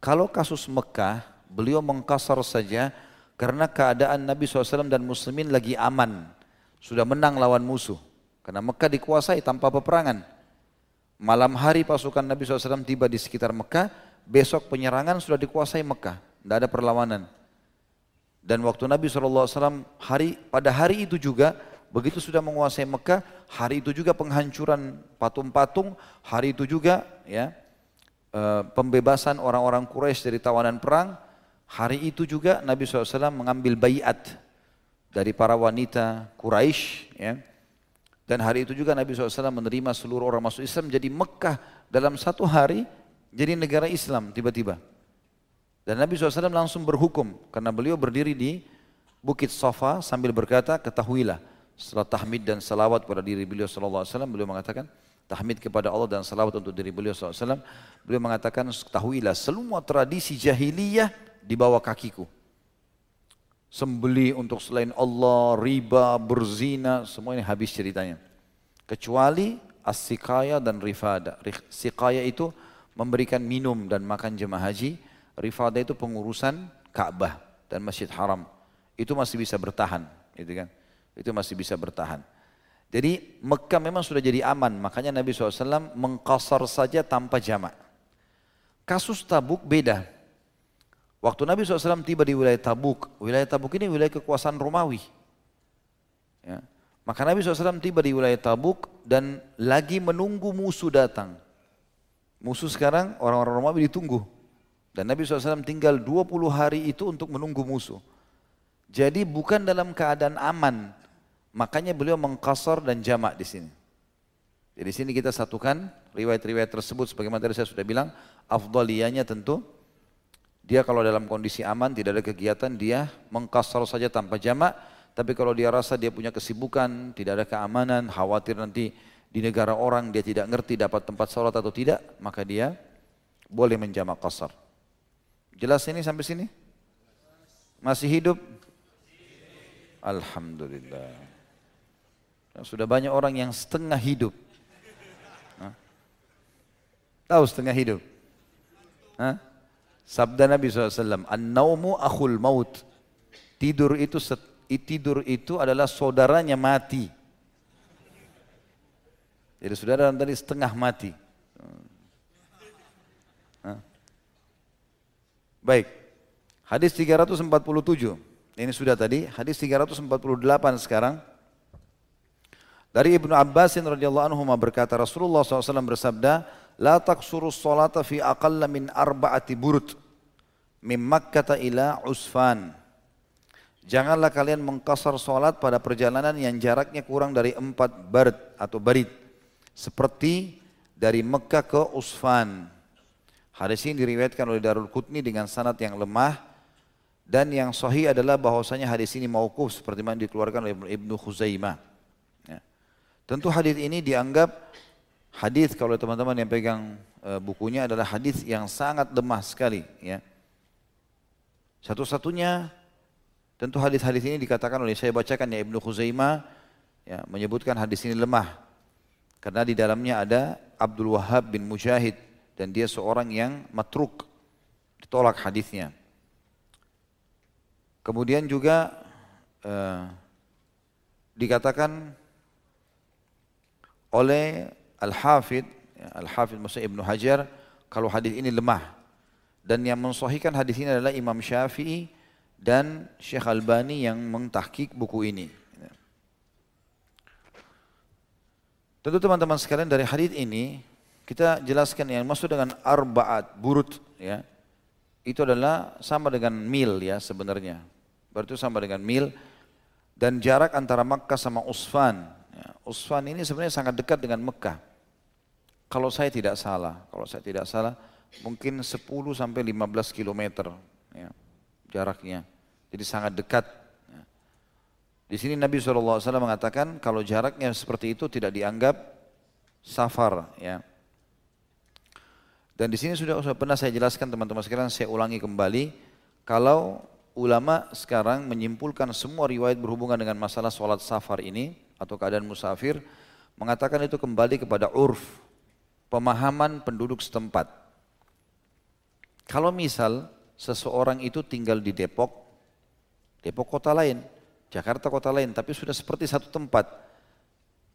kalau kasus Mekah, beliau mengkasar saja karena keadaan Nabi SAW dan muslimin lagi aman. Sudah menang lawan musuh. Karena Mekah dikuasai tanpa peperangan. Malam hari pasukan Nabi SAW tiba di sekitar Mekah, besok penyerangan sudah dikuasai Mekah. Tidak ada perlawanan. Dan waktu Nabi SAW hari, pada hari itu juga begitu sudah menguasai Mekah, hari itu juga penghancuran patung-patung, hari itu juga ya e, pembebasan orang-orang Quraisy dari tawanan perang, hari itu juga Nabi SAW mengambil bayat dari para wanita Quraisy ya. Dan hari itu juga Nabi SAW menerima seluruh orang masuk Islam jadi Mekah dalam satu hari jadi negara Islam tiba-tiba. Dan Nabi SAW langsung berhukum karena beliau berdiri di Bukit Safa sambil berkata, ketahuilah setelah tahmid dan salawat pada diri beliau SAW, beliau mengatakan, tahmid kepada Allah dan salawat untuk diri beliau SAW, beliau mengatakan, ketahuilah semua tradisi jahiliyah di bawah kakiku. Sembeli untuk selain Allah, riba, berzina, semua ini habis ceritanya. Kecuali as-sikaya dan rifada. Sikaya itu memberikan minum dan makan jemaah haji, rifadah itu pengurusan Ka'bah dan Masjid Haram. Itu masih bisa bertahan, gitu kan? Itu masih bisa bertahan. Jadi Mekah memang sudah jadi aman, makanya Nabi SAW mengkasar saja tanpa jamak. Kasus Tabuk beda. Waktu Nabi SAW tiba di wilayah Tabuk, wilayah Tabuk ini wilayah kekuasaan Romawi. Ya. Maka Nabi SAW tiba di wilayah Tabuk dan lagi menunggu musuh datang. Musuh sekarang orang-orang Romawi ditunggu. Dan Nabi SAW tinggal 20 hari itu untuk menunggu musuh. Jadi bukan dalam keadaan aman. Makanya beliau mengkasar dan jamak di sini. Jadi di sini kita satukan riwayat-riwayat tersebut sebagaimana tadi saya sudah bilang, afdaliyanya tentu dia kalau dalam kondisi aman tidak ada kegiatan dia mengkasar saja tanpa jamak, tapi kalau dia rasa dia punya kesibukan, tidak ada keamanan, khawatir nanti di negara orang dia tidak ngerti dapat tempat sholat atau tidak, maka dia boleh menjamak kasar. Jelas ini sampai sini? Masih hidup? Alhamdulillah. Sudah banyak orang yang setengah hidup. Hah? Tahu setengah hidup? Hah? Sabda Nabi SAW, An-naumu akhul maut. Tidur itu tidur itu adalah saudaranya mati. Jadi saudara tadi setengah mati. Baik. Hadis 347. Ini sudah tadi. Hadis 348 sekarang. Dari Ibnu Abbas radhiyallahu anhu berkata Rasulullah SAW bersabda, "La taqsuru salata fi aqalla min arba'ati burut min Makkah ila Usfan." Janganlah kalian mengkasar salat pada perjalanan yang jaraknya kurang dari empat barit atau barit. Seperti dari Mekah ke Usfan. Hadis ini diriwayatkan oleh Darul Qutni dengan sanad yang lemah dan yang sahih adalah bahwasanya hadis ini mauquf seperti mana dikeluarkan oleh Ibnu Khuzaimah. Tentu hadis ini dianggap hadis kalau teman-teman yang pegang e, bukunya adalah hadis yang sangat lemah sekali ya. Satu-satunya tentu hadis-hadis ini dikatakan oleh saya bacakan ya Ibnu Khuzaimah ya, menyebutkan hadis ini lemah karena di dalamnya ada Abdul Wahab bin Mujahid dan dia seorang yang matruk ditolak hadisnya. Kemudian juga uh, dikatakan oleh Al-Hafidh, ya, Al-Hafidh Musa Ibnu Hajar, kalau hadis ini lemah. Dan yang mensahihkan hadis ini adalah Imam Syafi'i dan Syekh Albani yang mentahkik buku ini. Tentu teman-teman sekalian dari hadis ini kita jelaskan yang masuk dengan arbaat burut ya. Itu adalah sama dengan mil ya sebenarnya. Berarti sama dengan mil dan jarak antara Makkah sama Usfan. Ya, ini sebenarnya sangat dekat dengan Mekah. Kalau saya tidak salah, kalau saya tidak salah mungkin 10 sampai 15 kilometer ya, jaraknya. Jadi sangat dekat. Ya. Di sini Nabi SAW mengatakan kalau jaraknya seperti itu tidak dianggap safar. Ya. Dan di sini sudah, sudah pernah saya jelaskan teman-teman sekalian, saya ulangi kembali. Kalau ulama sekarang menyimpulkan semua riwayat berhubungan dengan masalah sholat safar ini atau keadaan musafir mengatakan itu kembali kepada urf pemahaman penduduk setempat. Kalau misal seseorang itu tinggal di Depok, Depok kota lain, Jakarta kota lain, tapi sudah seperti satu tempat.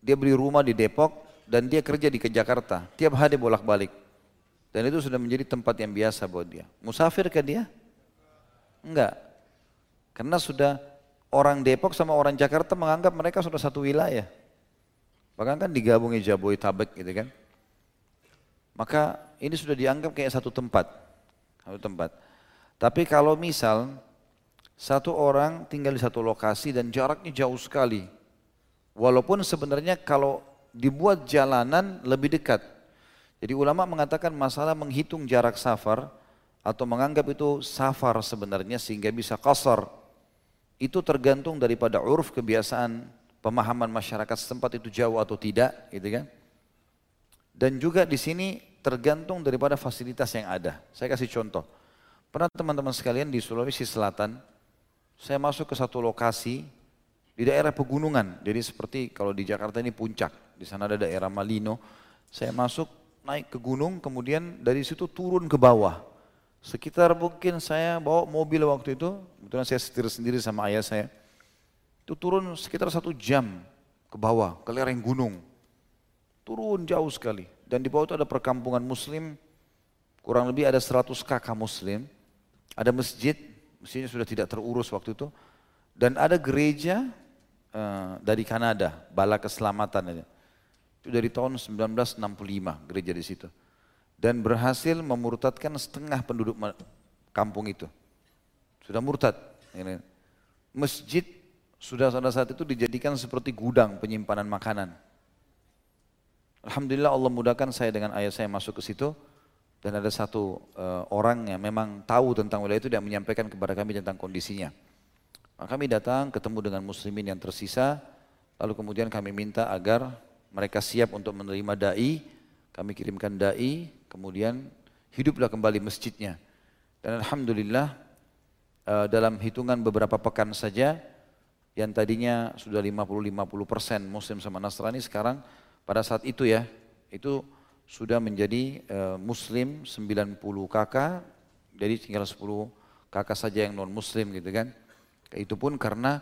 Dia beli rumah di Depok dan dia kerja di ke Jakarta, tiap hari bolak-balik. Dan itu sudah menjadi tempat yang biasa buat dia. Musafir ke dia? Enggak. Karena sudah orang Depok sama orang Jakarta menganggap mereka sudah satu wilayah. Bahkan kan digabungi Jabodetabek gitu kan. Maka ini sudah dianggap kayak satu tempat. Satu tempat. Tapi kalau misal satu orang tinggal di satu lokasi dan jaraknya jauh sekali. Walaupun sebenarnya kalau dibuat jalanan lebih dekat. Jadi ulama mengatakan masalah menghitung jarak safar atau menganggap itu safar sebenarnya sehingga bisa kasar itu tergantung daripada uruf kebiasaan pemahaman masyarakat setempat itu jauh atau tidak, gitu kan? Dan juga di sini tergantung daripada fasilitas yang ada. Saya kasih contoh. Pernah teman-teman sekalian di Sulawesi Selatan, saya masuk ke satu lokasi di daerah pegunungan. Jadi seperti kalau di Jakarta ini puncak, di sana ada daerah Malino. Saya masuk naik ke gunung, kemudian dari situ turun ke bawah. Sekitar mungkin saya bawa mobil waktu itu, kebetulan saya setir sendiri sama ayah saya. Itu turun sekitar satu jam ke bawah, ke lereng gunung. Turun jauh sekali. Dan di bawah itu ada perkampungan muslim, kurang lebih ada 100 kakak muslim. Ada masjid, masjidnya sudah tidak terurus waktu itu. Dan ada gereja uh, dari Kanada, Bala Keselamatan. Itu dari tahun 1965 gereja di situ dan berhasil memurtadkan setengah penduduk kampung itu. Sudah murtad. Masjid sudah pada saat itu dijadikan seperti gudang penyimpanan makanan. Alhamdulillah Allah mudahkan saya dengan ayah saya masuk ke situ dan ada satu uh, orang yang memang tahu tentang wilayah itu dan menyampaikan kepada kami tentang kondisinya. Maka kami datang ketemu dengan muslimin yang tersisa, lalu kemudian kami minta agar mereka siap untuk menerima dai, kami kirimkan dai, Kemudian hiduplah kembali masjidnya. Dan Alhamdulillah eh, dalam hitungan beberapa pekan saja yang tadinya sudah 50-50 persen muslim sama Nasrani sekarang pada saat itu ya itu sudah menjadi eh, muslim 90 kakak jadi tinggal 10 kakak saja yang non muslim gitu kan itu pun karena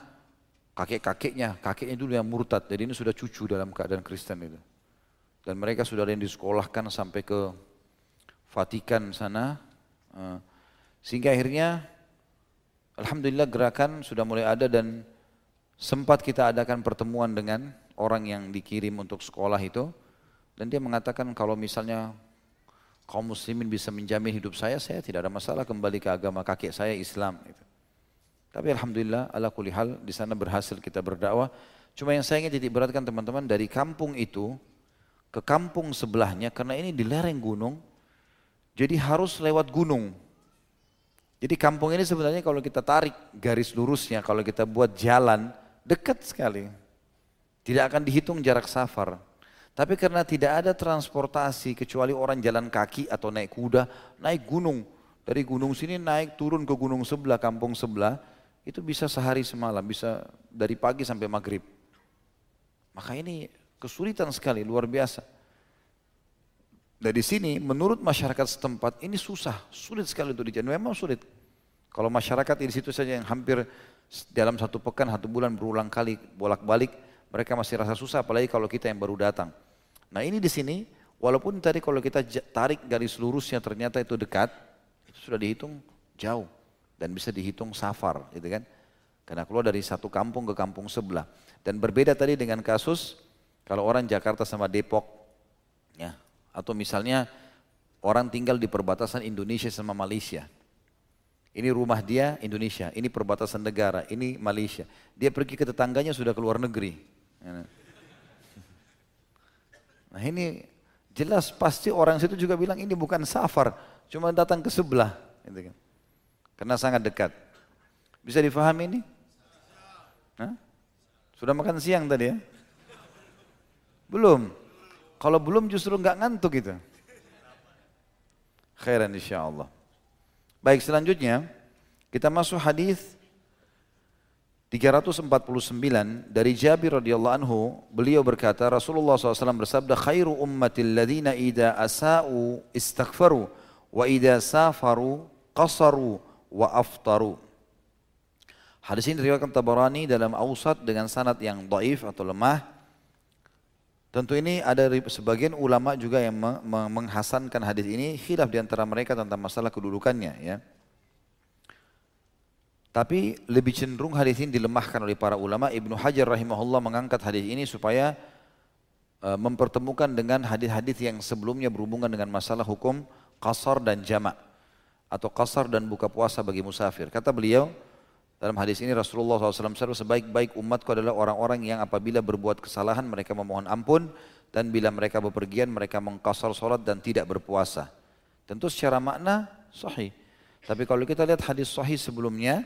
kakek-kakeknya kakeknya dulu yang murtad jadi ini sudah cucu dalam keadaan Kristen itu dan mereka sudah ada yang disekolahkan sampai ke Vatikan sana. Eh, sehingga akhirnya Alhamdulillah gerakan sudah mulai ada dan sempat kita adakan pertemuan dengan orang yang dikirim untuk sekolah itu. Dan dia mengatakan kalau misalnya kaum muslimin bisa menjamin hidup saya, saya tidak ada masalah kembali ke agama kakek saya Islam. Gitu. Tapi Alhamdulillah ala kulihal di sana berhasil kita berdakwah. Cuma yang saya ingin titik beratkan teman-teman dari kampung itu ke kampung sebelahnya karena ini di lereng gunung jadi harus lewat gunung. Jadi kampung ini sebenarnya kalau kita tarik garis lurusnya, kalau kita buat jalan, dekat sekali. Tidak akan dihitung jarak safar. Tapi karena tidak ada transportasi kecuali orang jalan kaki atau naik kuda, naik gunung. Dari gunung sini naik turun ke gunung sebelah, kampung sebelah, itu bisa sehari semalam, bisa dari pagi sampai maghrib. Maka ini kesulitan sekali, luar biasa. Dari sini menurut masyarakat setempat ini susah, sulit sekali untuk dijalankan. Memang sulit. Kalau masyarakat di situ saja yang hampir dalam satu pekan, satu bulan berulang kali bolak-balik, mereka masih rasa susah, apalagi kalau kita yang baru datang. Nah ini di sini, walaupun tadi kalau kita tarik garis lurusnya ternyata itu dekat, itu sudah dihitung jauh dan bisa dihitung safar, gitu kan? Karena keluar dari satu kampung ke kampung sebelah. Dan berbeda tadi dengan kasus kalau orang Jakarta sama Depok, atau misalnya orang tinggal di perbatasan Indonesia sama Malaysia. Ini rumah dia Indonesia, ini perbatasan negara, ini Malaysia. Dia pergi ke tetangganya sudah keluar negeri. Ya. Nah ini jelas pasti orang situ juga bilang ini bukan safar, cuma datang ke sebelah. Gitu kan. Karena sangat dekat. Bisa difahami ini? Hah? Sudah makan siang tadi ya? Belum. Kalau belum justru nggak ngantuk itu. Khairan insya Allah. Baik selanjutnya kita masuk hadis 349 dari Jabir radhiyallahu anhu beliau berkata Rasulullah SAW bersabda khairu ummatil ladina ida asa'u istaghfaru wa ida safaru qasaru wa aftaru Hadis ini diriwayatkan Tabarani dalam Ausat dengan sanad yang dhaif atau lemah Tentu ini ada sebagian ulama juga yang menghasankan hadis ini khilaf di antara mereka tentang masalah kedudukannya ya. Tapi lebih cenderung hadis ini dilemahkan oleh para ulama. Ibnu Hajar rahimahullah mengangkat hadis ini supaya uh, mempertemukan dengan hadis-hadis yang sebelumnya berhubungan dengan masalah hukum kasar dan jamak atau kasar dan buka puasa bagi musafir. Kata beliau dalam hadis ini Rasulullah SAW sebaik-baik umatku adalah orang-orang yang apabila berbuat kesalahan mereka memohon ampun dan bila mereka bepergian mereka mengkasar sholat dan tidak berpuasa. Tentu secara makna sahih. Tapi kalau kita lihat hadis sahih sebelumnya,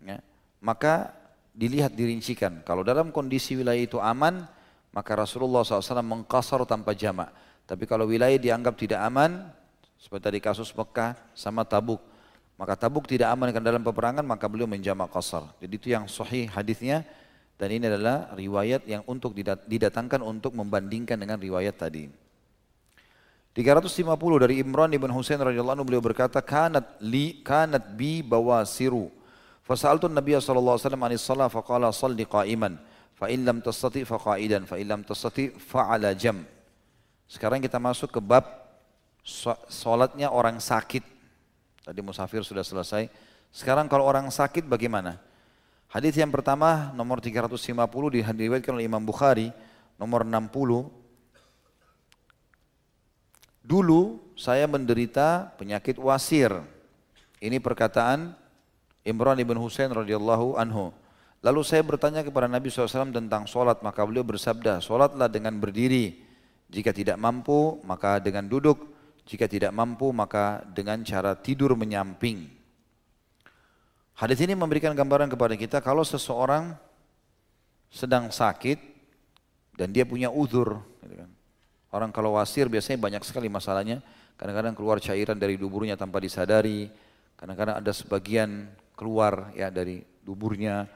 ya, maka dilihat dirincikan. Kalau dalam kondisi wilayah itu aman, maka Rasulullah SAW mengkasar tanpa jamak. Tapi kalau wilayah dianggap tidak aman, seperti tadi kasus Mekah sama Tabuk, maka Tabuk tidak aman dalam peperangan, maka beliau menjamak kasar. Jadi itu yang sahih hadisnya dan ini adalah riwayat yang untuk didatangkan untuk membandingkan dengan riwayat tadi. 350 dari Imran ibn Husain radhiyallahu anhu beliau berkata kanat li kanat bi bawasiru Fasaltu Nabi sallallahu alaihi wasallam anis salat faqala salli qa'iman fa in lam tastati fa qa'idan fa in lam tastati fa ala jam. Sekarang kita masuk ke bab salatnya orang sakit. Tadi musafir sudah selesai. Sekarang kalau orang sakit bagaimana? Hadis yang pertama nomor 350 diriwayatkan oleh Imam Bukhari nomor 60 Dulu saya menderita penyakit wasir. Ini perkataan Imran ibn Husain radhiyallahu anhu. Lalu saya bertanya kepada Nabi SAW tentang solat, maka beliau bersabda, solatlah dengan berdiri. Jika tidak mampu, maka dengan duduk. Jika tidak mampu, maka dengan cara tidur menyamping. Hadis ini memberikan gambaran kepada kita kalau seseorang sedang sakit dan dia punya uzur. Gitu kan. Orang kalau wasir biasanya banyak sekali masalahnya. Kadang-kadang keluar cairan dari duburnya tanpa disadari. Kadang-kadang ada sebagian keluar ya dari duburnya.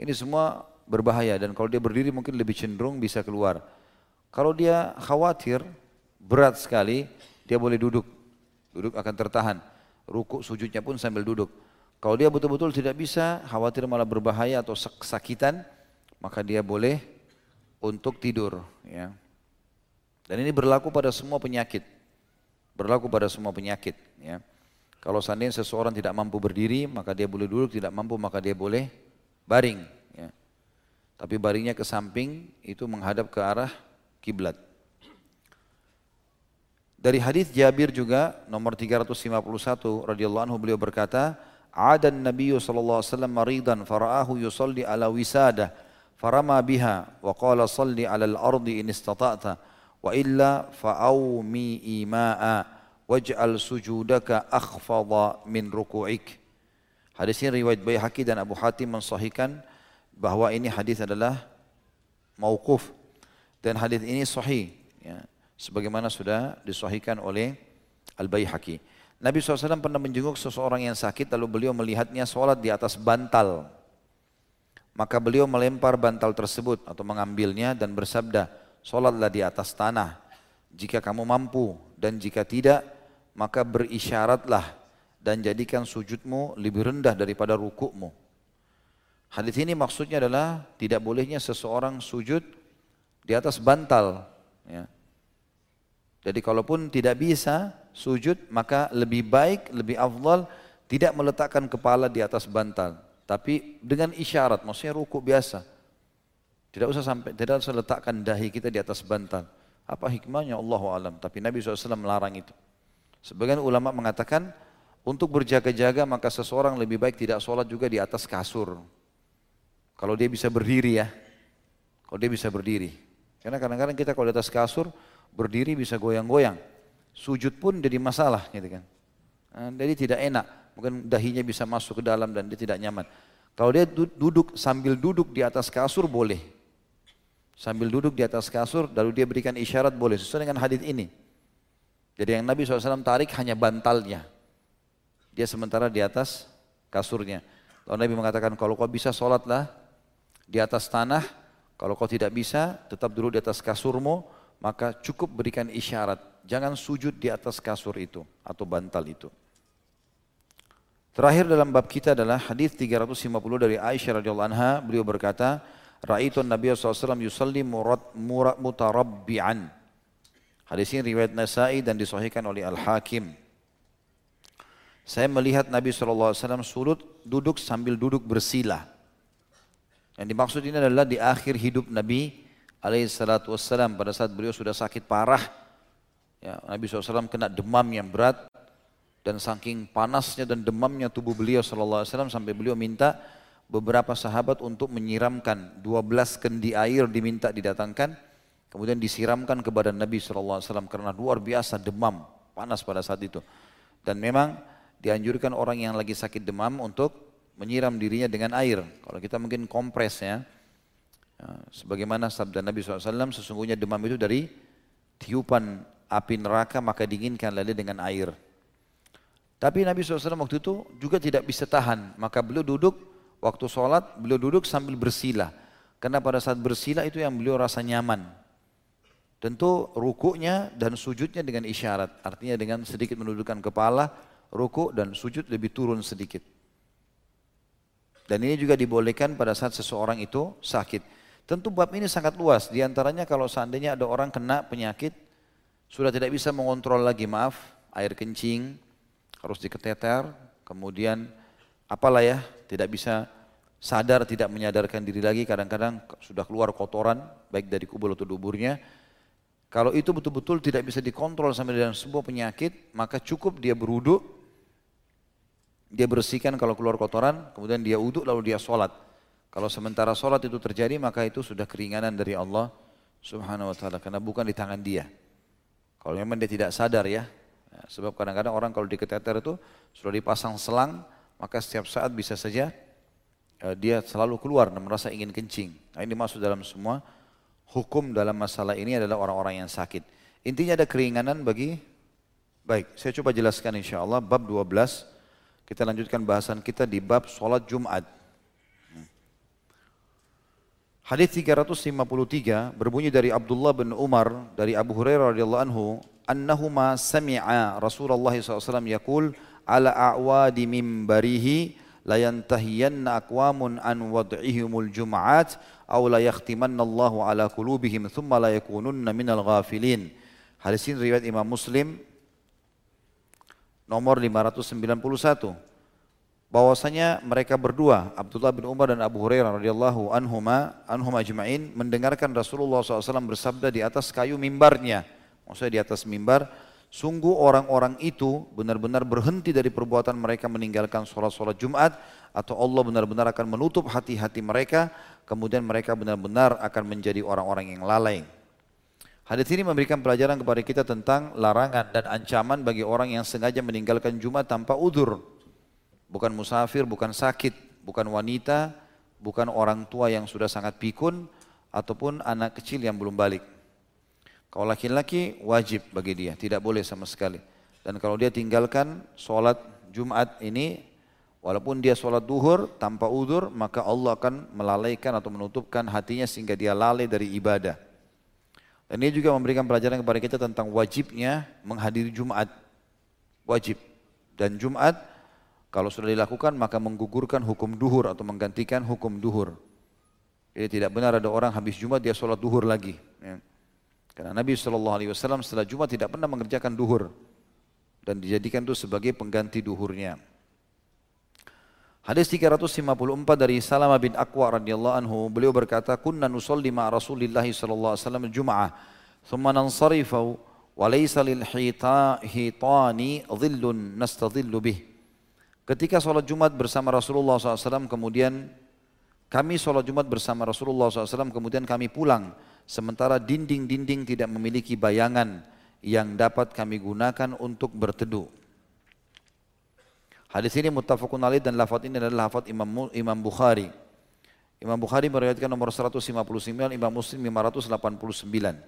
Ini semua berbahaya dan kalau dia berdiri mungkin lebih cenderung bisa keluar. Kalau dia khawatir berat sekali, dia boleh duduk. Duduk akan tertahan. Rukuk sujudnya pun sambil duduk. Kalau dia betul-betul tidak bisa, khawatir malah berbahaya atau kesakitan, maka dia boleh untuk tidur. Ya. Dan ini berlaku pada semua penyakit. Berlaku pada semua penyakit. Ya. Kalau seandainya seseorang tidak mampu berdiri, maka dia boleh duduk, tidak mampu maka dia boleh baring. Ya. Tapi baringnya ke samping itu menghadap ke arah kiblat. Dari hadis Jabir juga nomor 351 radhiyallahu anhu beliau berkata, "Ada Nabi sallallahu alaihi wasallam maridan faraahu yusalli ala wisadah farama biha wa qala salli ala al-ardi in istata'ta wa illa fa'aumi ima'a." waj'al sujudaka akhfadha min ruku'ik. Hadis ini riwayat Baihaqi dan Abu Hatim mensahihkan bahwa ini hadis adalah mauquf. Dan hadis ini sahih. Ya. Sebagaimana sudah disahihkan oleh Al-Baihaqi. Nabi SAW pernah menjenguk seseorang yang sakit lalu beliau melihatnya sholat di atas bantal. Maka beliau melempar bantal tersebut atau mengambilnya dan bersabda, sholatlah di atas tanah jika kamu mampu dan jika tidak maka berisyaratlah dan jadikan sujudmu lebih rendah daripada rukukmu. Hadis ini maksudnya adalah tidak bolehnya seseorang sujud di atas bantal. Ya. Jadi kalaupun tidak bisa sujud maka lebih baik, lebih afdal tidak meletakkan kepala di atas bantal. Tapi dengan isyarat, maksudnya ruku biasa. Tidak usah sampai, tidak usah letakkan dahi kita di atas bantal. Apa hikmahnya Allah alam. Tapi Nabi SAW melarang itu. Sebagian ulama mengatakan untuk berjaga-jaga maka seseorang lebih baik tidak sholat juga di atas kasur. Kalau dia bisa berdiri ya. Kalau dia bisa berdiri. Karena kadang-kadang kita kalau di atas kasur berdiri bisa goyang-goyang. Sujud pun jadi masalah gitu kan. Nah, jadi tidak enak. Mungkin dahinya bisa masuk ke dalam dan dia tidak nyaman. Kalau dia duduk sambil duduk di atas kasur boleh. Sambil duduk di atas kasur lalu dia berikan isyarat boleh sesuai dengan hadis ini. Jadi yang Nabi SAW tarik hanya bantalnya. Dia sementara di atas kasurnya. Lalu Nabi mengatakan kalau kau bisa sholatlah di atas tanah. Kalau kau tidak bisa tetap duduk di atas kasurmu maka cukup berikan isyarat. Jangan sujud di atas kasur itu atau bantal itu. Terakhir dalam bab kita adalah hadis 350 dari Aisyah radhiyallahu anha, beliau berkata, "Ra'aitu Nabi SAW yusalli murad murad mutarabbi'an." Hadis ini riwayat Nasai dan disahihkan oleh Al-Hakim. Saya melihat Nabi SAW surut duduk sambil duduk bersila. Yang dimaksud ini adalah di akhir hidup Nabi alaihissalatu wassalam pada saat beliau sudah sakit parah. Ya, Nabi SAW kena demam yang berat dan saking panasnya dan demamnya tubuh beliau alaihi wasallam sampai beliau minta beberapa sahabat untuk menyiramkan 12 kendi air diminta didatangkan kemudian disiramkan kepada Nabi sallallahu alaihi wasallam karena luar biasa demam panas pada saat itu dan memang dianjurkan orang yang lagi sakit demam untuk menyiram dirinya dengan air kalau kita mungkin kompres ya sebagaimana sabda Nabi SAW sesungguhnya demam itu dari tiupan api neraka maka dinginkan lalu dengan air tapi Nabi SAW waktu itu juga tidak bisa tahan. Maka beliau duduk, waktu sholat beliau duduk sambil bersila. Karena pada saat bersila itu yang beliau rasa nyaman. Tentu rukuknya dan sujudnya dengan isyarat. Artinya dengan sedikit menundukkan kepala, rukuk dan sujud lebih turun sedikit. Dan ini juga dibolehkan pada saat seseorang itu sakit. Tentu bab ini sangat luas. Di antaranya kalau seandainya ada orang kena penyakit, sudah tidak bisa mengontrol lagi, maaf, air kencing, harus diketeter, kemudian apalah ya, tidak bisa sadar, tidak menyadarkan diri lagi, kadang-kadang sudah keluar kotoran, baik dari kubur atau duburnya. Kalau itu betul-betul tidak bisa dikontrol sampai dalam sebuah penyakit, maka cukup dia beruduk, dia bersihkan kalau keluar kotoran, kemudian dia uduk lalu dia sholat. Kalau sementara sholat itu terjadi, maka itu sudah keringanan dari Allah subhanahu wa ta'ala, karena bukan di tangan dia. Kalau memang dia tidak sadar ya, Ya, sebab kadang-kadang orang kalau diketeter itu sudah dipasang selang, maka setiap saat bisa saja uh, dia selalu keluar dan merasa ingin kencing. Nah, ini masuk dalam semua hukum dalam masalah ini adalah orang-orang yang sakit. Intinya ada keringanan bagi Baik, saya coba jelaskan insya Allah bab 12. Kita lanjutkan bahasan kita di bab sholat Jumat. Hadis 353 berbunyi dari Abdullah bin Umar dari Abu Hurairah radhiyallahu anhu annahuma sami'a Rasulullah SAW yaqul ala a'wadi mimbarihi la yantahiyanna aqwamun an wad'ihimul jum'at aw la yakhtimanna Allahu ala qulubihim thumma la yakununna minal ghafilin. Hadis ini riwayat Imam Muslim nomor 591 bahwasanya mereka berdua Abdullah bin Umar dan Abu Hurairah radhiyallahu anhuma anhum ajma'in mendengarkan Rasulullah SAW bersabda di atas kayu mimbarnya maksudnya di atas mimbar, sungguh orang-orang itu benar-benar berhenti dari perbuatan mereka meninggalkan sholat-sholat Jumat, atau Allah benar-benar akan menutup hati-hati mereka, kemudian mereka benar-benar akan menjadi orang-orang yang lalai. Hadis ini memberikan pelajaran kepada kita tentang larangan dan ancaman bagi orang yang sengaja meninggalkan Jumat tanpa udur. Bukan musafir, bukan sakit, bukan wanita, bukan orang tua yang sudah sangat pikun, ataupun anak kecil yang belum balik. Kalau laki-laki wajib bagi dia, tidak boleh sama sekali. Dan kalau dia tinggalkan sholat Jumat ini, walaupun dia sholat duhur tanpa udur, maka Allah akan melalaikan atau menutupkan hatinya sehingga dia lalai dari ibadah. Dan ini juga memberikan pelajaran kepada kita tentang wajibnya menghadiri Jumat. Wajib. Dan Jumat kalau sudah dilakukan maka menggugurkan hukum duhur atau menggantikan hukum duhur. Jadi tidak benar ada orang habis Jumat dia sholat duhur lagi. Ya. Karena Nabi SAW setelah Jumat tidak pernah mengerjakan duhur. Dan dijadikan itu sebagai pengganti duhurnya. Hadis 354 dari Salamah bin Aqwa radhiyallahu anhu, beliau berkata, "Kunna nusalli ma Rasulillah sallallahu alaihi wasallam Jum'ah, thumma nansarifu wa laysa lil hitani dhillun nastadhillu bih." Ketika sholat Jumat bersama Rasulullah SAW, kemudian kami sholat Jumat bersama Rasulullah SAW, kemudian kami pulang sementara dinding-dinding tidak memiliki bayangan yang dapat kami gunakan untuk berteduh. Hadis ini muttafaqun alaih dan lafaz ini adalah lafaz Imam Imam Bukhari. Imam Bukhari meriwayatkan nomor 159, Imam Muslim 589.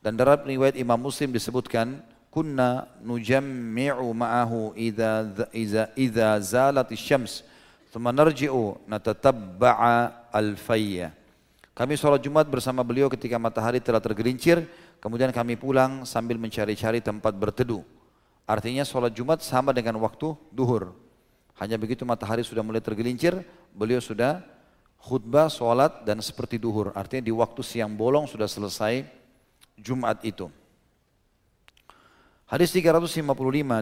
Dan dalam riwayat Imam Muslim disebutkan kunna nujammi'u ma'ahu idza idza idza zalat asy-syams thumma narji'u natatabba'a al-fayya kami sholat Jumat bersama beliau ketika matahari telah tergelincir, kemudian kami pulang sambil mencari-cari tempat berteduh. Artinya sholat Jumat sama dengan waktu duhur. Hanya begitu matahari sudah mulai tergelincir, beliau sudah khutbah, sholat, dan seperti duhur. Artinya di waktu siang bolong sudah selesai Jumat itu. Hadis 355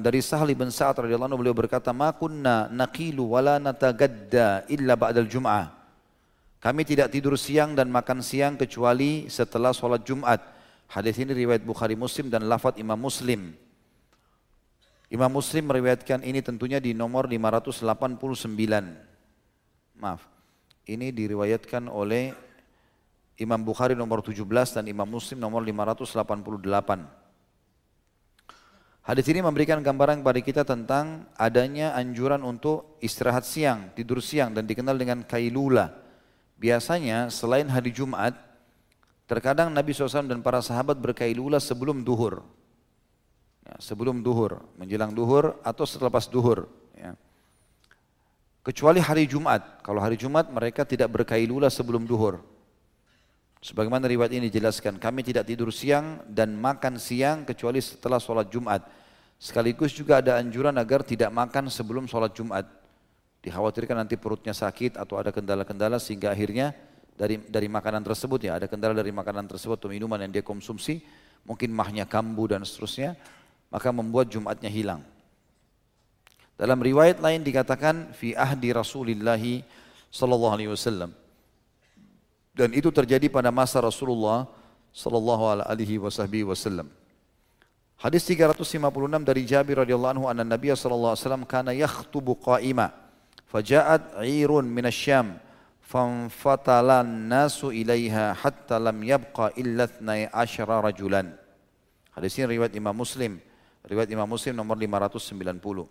dari Sahli bin Sa'ad radhiyallahu anhu beliau berkata, "Ma kunna naqilu wala natagadda illa ba'dal Jum'ah." Kami tidak tidur siang dan makan siang kecuali setelah sholat Jumat. Hadis ini riwayat Bukhari Muslim dan lafaz Imam Muslim. Imam Muslim meriwayatkan ini tentunya di nomor 589. Maaf. Ini diriwayatkan oleh Imam Bukhari nomor 17 dan Imam Muslim nomor 588. Hadis ini memberikan gambaran kepada kita tentang adanya anjuran untuk istirahat siang, tidur siang dan dikenal dengan kailula Biasanya selain hari Jumat, terkadang Nabi SAW dan para sahabat berkailula sebelum duhur. Ya, sebelum duhur, menjelang duhur atau selepas duhur. Ya. Kecuali hari Jumat. Kalau hari Jumat mereka tidak berkailula sebelum duhur. Sebagaimana riwayat ini dijelaskan, kami tidak tidur siang dan makan siang kecuali setelah sholat Jumat. Sekaligus juga ada anjuran agar tidak makan sebelum sholat Jumat. Dikhawatirkan nanti perutnya sakit atau ada kendala-kendala sehingga akhirnya dari dari makanan tersebut ya ada kendala dari makanan tersebut atau minuman yang dia konsumsi mungkin mahnya kambuh dan seterusnya maka membuat Jumatnya hilang. Dalam riwayat lain dikatakan fi ahdi Rasulillah sallallahu alaihi wasallam. Dan itu terjadi pada masa Rasulullah sallallahu alaihi wasallam. Hadis 356 dari Jabir radhiyallahu anhu anna Nabiy sallallahu alaihi wasallam kana yakhtubu qa'ima Faja'at 'irun minasyam fanfatalan nasu ilaiha hatta lam yabqa illa 12 rajulan. Hadis ini riwayat Imam Muslim. Riwayat Imam Muslim nomor 590.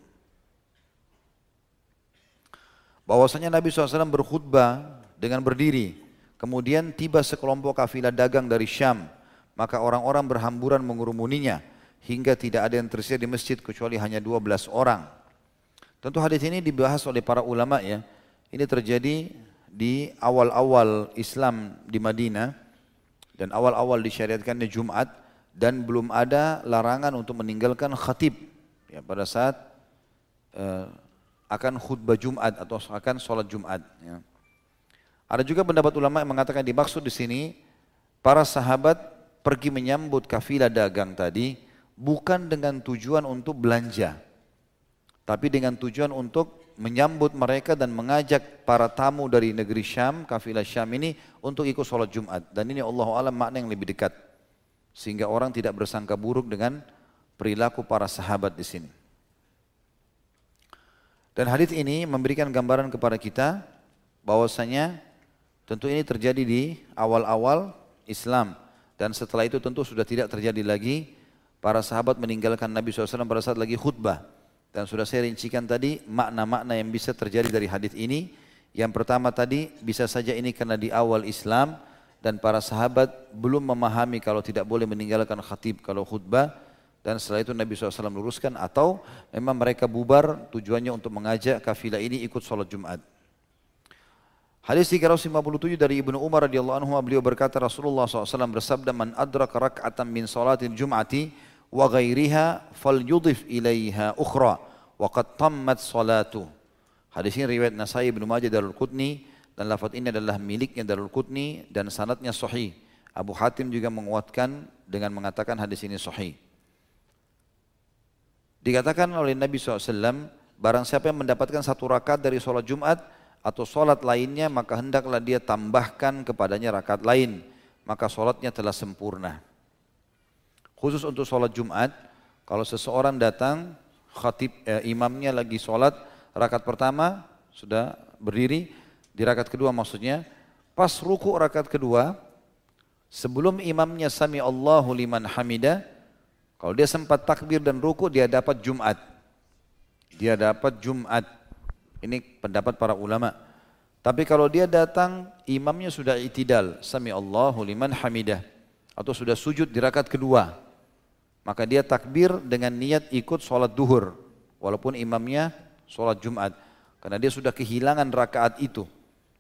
Bahwasanya Nabi SAW berkhutbah dengan berdiri. Kemudian tiba sekelompok kafilah dagang dari Syam. Maka orang-orang berhamburan mengurumuninya. Hingga tidak ada yang tersisa di masjid kecuali hanya 12 orang. Tentu hadis ini dibahas oleh para ulama ya. Ini terjadi di awal-awal Islam di Madinah dan awal-awal disyariatkannya Jumat dan belum ada larangan untuk meninggalkan khatib ya pada saat uh, akan khutbah Jumat atau akan sholat Jumat. Ya. Ada juga pendapat ulama yang mengatakan dimaksud di sini para sahabat pergi menyambut kafilah dagang tadi bukan dengan tujuan untuk belanja tapi dengan tujuan untuk menyambut mereka dan mengajak para tamu dari negeri Syam, kafilah Syam ini untuk ikut sholat Jumat. Dan ini Allah Alam makna yang lebih dekat. Sehingga orang tidak bersangka buruk dengan perilaku para sahabat di sini. Dan hadis ini memberikan gambaran kepada kita bahwasanya tentu ini terjadi di awal-awal Islam dan setelah itu tentu sudah tidak terjadi lagi para sahabat meninggalkan Nabi SAW pada saat lagi khutbah dan sudah saya rincikan tadi makna-makna yang bisa terjadi dari hadis ini. Yang pertama tadi bisa saja ini karena di awal Islam dan para sahabat belum memahami kalau tidak boleh meninggalkan khatib kalau khutbah dan setelah itu Nabi SAW luruskan atau memang mereka bubar tujuannya untuk mengajak kafilah ini ikut sholat Jumat. Hadis 357 dari Ibnu Umar radhiyallahu anhu beliau berkata Rasulullah SAW bersabda man adrak rak'atan min salatil jum'ati wa ghairiha falyudhif ilaiha ukhra wa qad tammat salatu. Hadis ini riwayat Nasai Ibnu Majah Darul Qutni dan lafaz ini adalah miliknya Darul Qutni dan sanadnya sahih. Abu Hatim juga menguatkan dengan mengatakan hadis ini sahih. Dikatakan oleh Nabi SAW, barang siapa yang mendapatkan satu rakaat dari sholat Jumat atau sholat lainnya, maka hendaklah dia tambahkan kepadanya rakaat lain. Maka sholatnya telah sempurna. Khusus untuk sholat Jumat, kalau seseorang datang, khatib eh, imamnya lagi sholat, rakaat pertama sudah berdiri, di rakaat kedua maksudnya, pas ruku rakaat kedua, sebelum imamnya sami Allahu liman hamidah, kalau dia sempat takbir dan ruku, dia dapat Jumat. Dia dapat Jumat. Ini pendapat para ulama. Tapi kalau dia datang, imamnya sudah itidal. Sami Allahu liman hamidah. Atau sudah sujud di rakaat kedua. Maka dia takbir dengan niat ikut sholat duhur. Walaupun imamnya sholat Jumat. Karena dia sudah kehilangan rakaat itu.